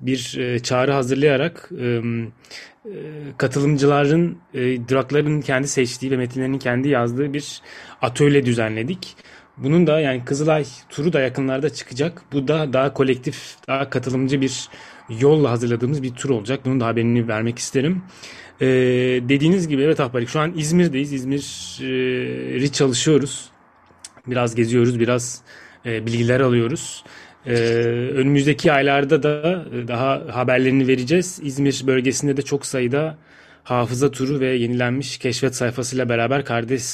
bir e, çağrı hazırlayarak e, katılımcıların e, durakların kendi seçtiği ve metinlerinin kendi yazdığı bir atölye düzenledik. Bunun da yani Kızılay turu da yakınlarda çıkacak. Bu da daha kolektif, daha katılımcı bir yolla hazırladığımız bir tur olacak. Bunun da haberini vermek isterim. Ee, dediğiniz gibi evet Ahbarik şu an İzmir'deyiz. İzmir'i çalışıyoruz. Biraz geziyoruz, biraz e, bilgiler alıyoruz. Ee, önümüzdeki aylarda da daha haberlerini vereceğiz. İzmir bölgesinde de çok sayıda hafıza turu ve yenilenmiş keşfet sayfasıyla beraber kardeş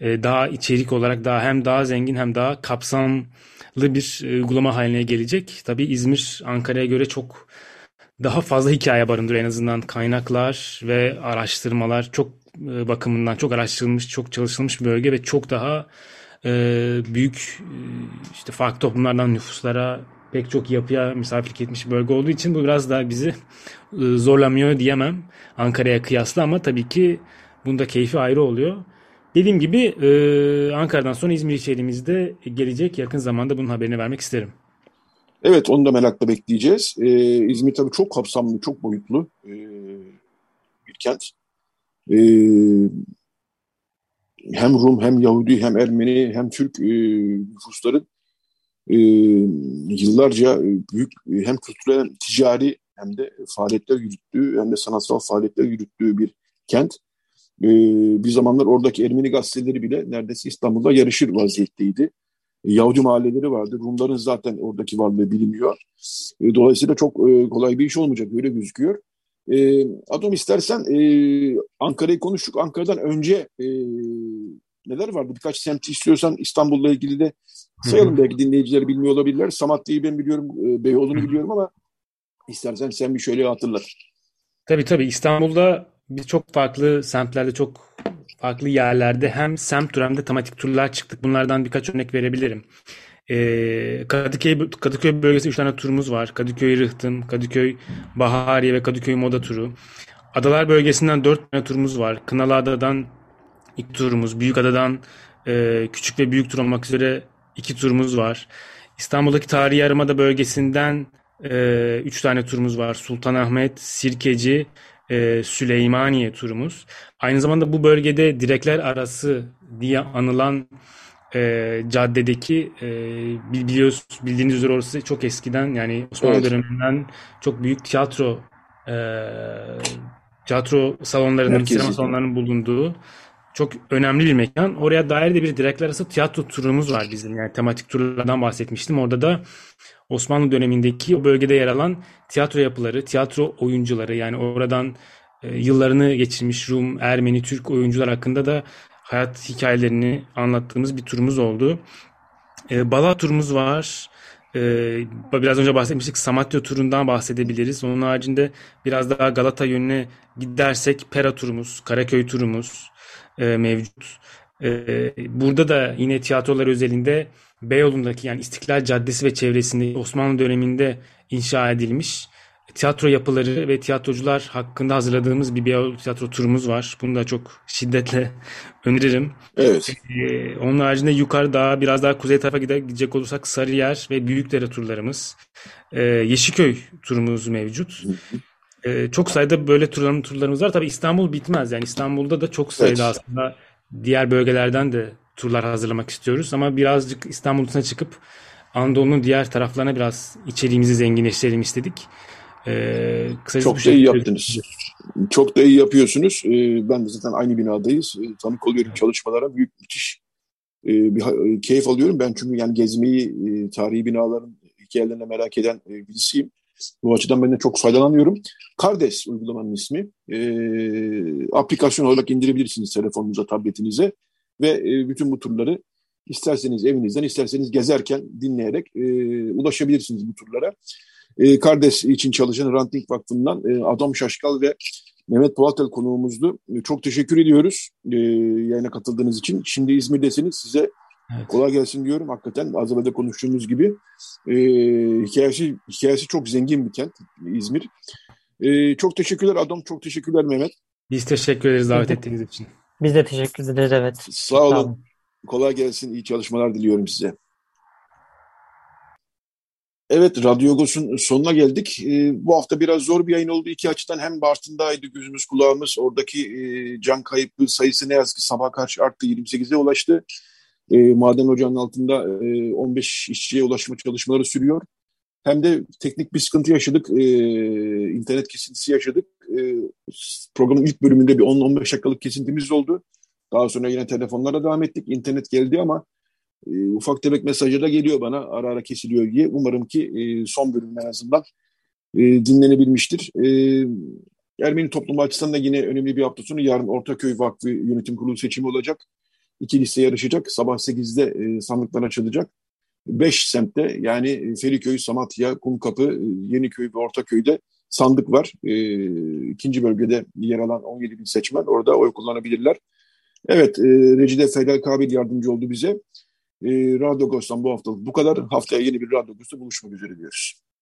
e, daha içerik olarak daha hem daha zengin hem daha kapsamlı bir e, uygulama haline gelecek. Tabii İzmir Ankara'ya göre çok daha fazla hikaye barındırıyor en azından kaynaklar ve araştırmalar çok e, bakımından çok araştırılmış, çok çalışılmış bir bölge ve çok daha büyük işte farklı toplumlardan nüfuslara pek çok yapıya misafirlik etmiş bir bölge olduğu için bu biraz daha bizi zorlamıyor diyemem Ankara'ya kıyasla ama tabii ki bunda keyfi ayrı oluyor. Dediğim gibi e, Ankara'dan sonra İzmir içeriğimizde gelecek yakın zamanda bunun haberini vermek isterim. Evet onu da merakla bekleyeceğiz. Ee, İzmir tabii çok kapsamlı, çok boyutlu e, bir kent. E, hem Rum hem Yahudi hem Ermeni hem Türk e, nüfusların e, yıllarca büyük hem kültürel hem ticari hem de faaliyetler yürüttüğü hem de sanatsal faaliyetler yürüttüğü bir kent e, bir zamanlar oradaki Ermeni gazeteleri bile neredeyse İstanbul'da yarışır vaziyetteydi. E, Yahudi mahalleleri vardı. Rumların zaten oradaki varlığı biliniyor. E, dolayısıyla çok e, kolay bir iş olmayacak öyle gözüküyor. E, Adam istersen e, Ankara'yı konuştuk. Ankara'dan önce e, neler vardı? Birkaç semti istiyorsan İstanbul'la ilgili de sayalım. Belki dinleyiciler bilmiyor olabilirler. Samatya'yı ben biliyorum, e, Beyoğlu'nu biliyorum ama istersen sen bir şöyle hatırlat. Tabii tabii İstanbul'da biz çok farklı semtlerde çok farklı yerlerde hem semt tur hem de tematik turlar çıktık. Bunlardan birkaç örnek verebilirim. Ee, Kadıköy, Kadıköy bölgesi 3 tane turumuz var. Kadıköy Rıhtım, Kadıköy Bahariye ve Kadıköy Moda turu. Adalar bölgesinden 4 tane turumuz var. Kınalıada'dan ilk turumuz, Büyükada'dan e, küçük ve büyük tur olmak üzere iki turumuz var. İstanbul'daki Tarihi Yarımada bölgesinden 3 e, üç tane turumuz var. Sultanahmet, Sirkeci e, Süleymaniye turumuz. Aynı zamanda bu bölgede direkler arası diye anılan e, caddedeki e, biliyoruz bildiğiniz üzere orası çok eskiden yani Osmanlı evet. döneminden çok büyük tiyatro e, tiyatro salonlarının, Merkezi. sinema salonlarının bulunduğu çok önemli bir mekan. Oraya dair de bir direkler arası tiyatro turumuz var bizim. Yani tematik turlardan bahsetmiştim. Orada da Osmanlı dönemindeki o bölgede yer alan tiyatro yapıları, tiyatro oyuncuları yani oradan e, yıllarını geçirmiş Rum, Ermeni, Türk oyuncular hakkında da hayat hikayelerini anlattığımız bir turumuz oldu. E, Bala turumuz var. E, biraz önce bahsetmiştik Samatya turundan bahsedebiliriz. Onun haricinde biraz daha Galata yönüne gidersek Pera turumuz, Karaköy turumuz e, mevcut. E, burada da yine tiyatrolar özelinde Beyoğlu'ndaki yani İstiklal Caddesi ve çevresinde Osmanlı döneminde inşa edilmiş tiyatro yapıları ve tiyatrocular hakkında hazırladığımız bir Beyoğlu tiyatro turumuz var. Bunu da çok şiddetle öneririm. Evet. Ee, onun haricinde yukarı daha biraz daha kuzey tarafa gidecek olursak Sarıyer ve Büyükdere turlarımız. Ee, Yeşilköy turumuz mevcut. Ee, çok sayıda böyle turlarım, turlarımız var. Tabii İstanbul bitmez. Yani İstanbul'da da çok sayıda evet. aslında diğer bölgelerden de turlar hazırlamak istiyoruz. Ama birazcık İstanbul dışına çıkıp Anadolu'nun diğer taraflarına biraz içeriğimizi zenginleştirelim istedik. Ee, Çok da iyi yaptınız. Çok da iyi yapıyorsunuz. Ee, ben de zaten aynı binadayız. Ee, tanık oluyorum çalışmalara. Büyük müthiş e, bir e, keyif alıyorum. Ben çünkü yani gezmeyi, e, tarihi binaların hikayelerini merak eden e, birisiyim. Bu açıdan ben de çok faydalanıyorum. Kardes uygulamanın ismi. E, aplikasyon olarak indirebilirsiniz telefonunuza, tabletinize ve e, bütün bu turları isterseniz evinizden, isterseniz gezerken dinleyerek e, ulaşabilirsiniz bu turlara. E, Kardes için çalışan Ranting Vakfı'ndan e, Adam Şaşkal ve Mehmet Poğatel konuğumuzdu. E, çok teşekkür ediyoruz e, yayına katıldığınız için. Şimdi İzmir'desiniz. Size evet. kolay gelsin diyorum. Hakikaten az evvel de konuştuğumuz gibi e, hikayesi, hikayesi çok zengin bir kent İzmir. E, çok teşekkürler Adam. Çok teşekkürler Mehmet. Biz teşekkür ederiz davet ettiğiniz için. Biz de teşekkür ederiz evet. Sağ olun. Sağ olun. Kolay gelsin. İyi çalışmalar diliyorum size. Evet, Radyo Agos'un sonuna geldik. E, bu hafta biraz zor bir yayın oldu. iki açıdan hem Bartın'daydı gözümüz kulağımız. Oradaki e, can kayıplı sayısı ne yazık ki sabah karşı arttı 28'e ulaştı. E, maden ocağının altında e, 15 işçiye ulaşma çalışmaları sürüyor. Hem de teknik bir sıkıntı yaşadık. E, internet kesintisi yaşadık. E, programın ilk bölümünde bir 10-15 dakikalık kesintimiz oldu. Daha sonra yine telefonlara devam ettik. İnternet geldi ama e, ufak tefek mesajı da geliyor bana ara ara kesiliyor diye. Umarım ki e, son bölüm en azından e, dinlenebilmiştir. E, Ermeni toplumu açısından da yine önemli bir hafta sonu. Yarın Ortaköy Vakfı Yönetim Kurulu seçimi olacak. İki liste yarışacak. Sabah 8'de e, sandıklar açılacak. Beş semtte yani Feriköy, Samatya, Kumkapı, e, Yeniköy ve Ortaköy'de sandık var. E, ikinci bölgede yer alan 17 bin seçmen orada oy kullanabilirler. Evet, e, Recide Felal Kabil yardımcı oldu bize. E, Radyo Ghost'tan bu haftalık bu kadar. Haftaya yeni bir Radyo Ghost'ta buluşmak üzere diyoruz.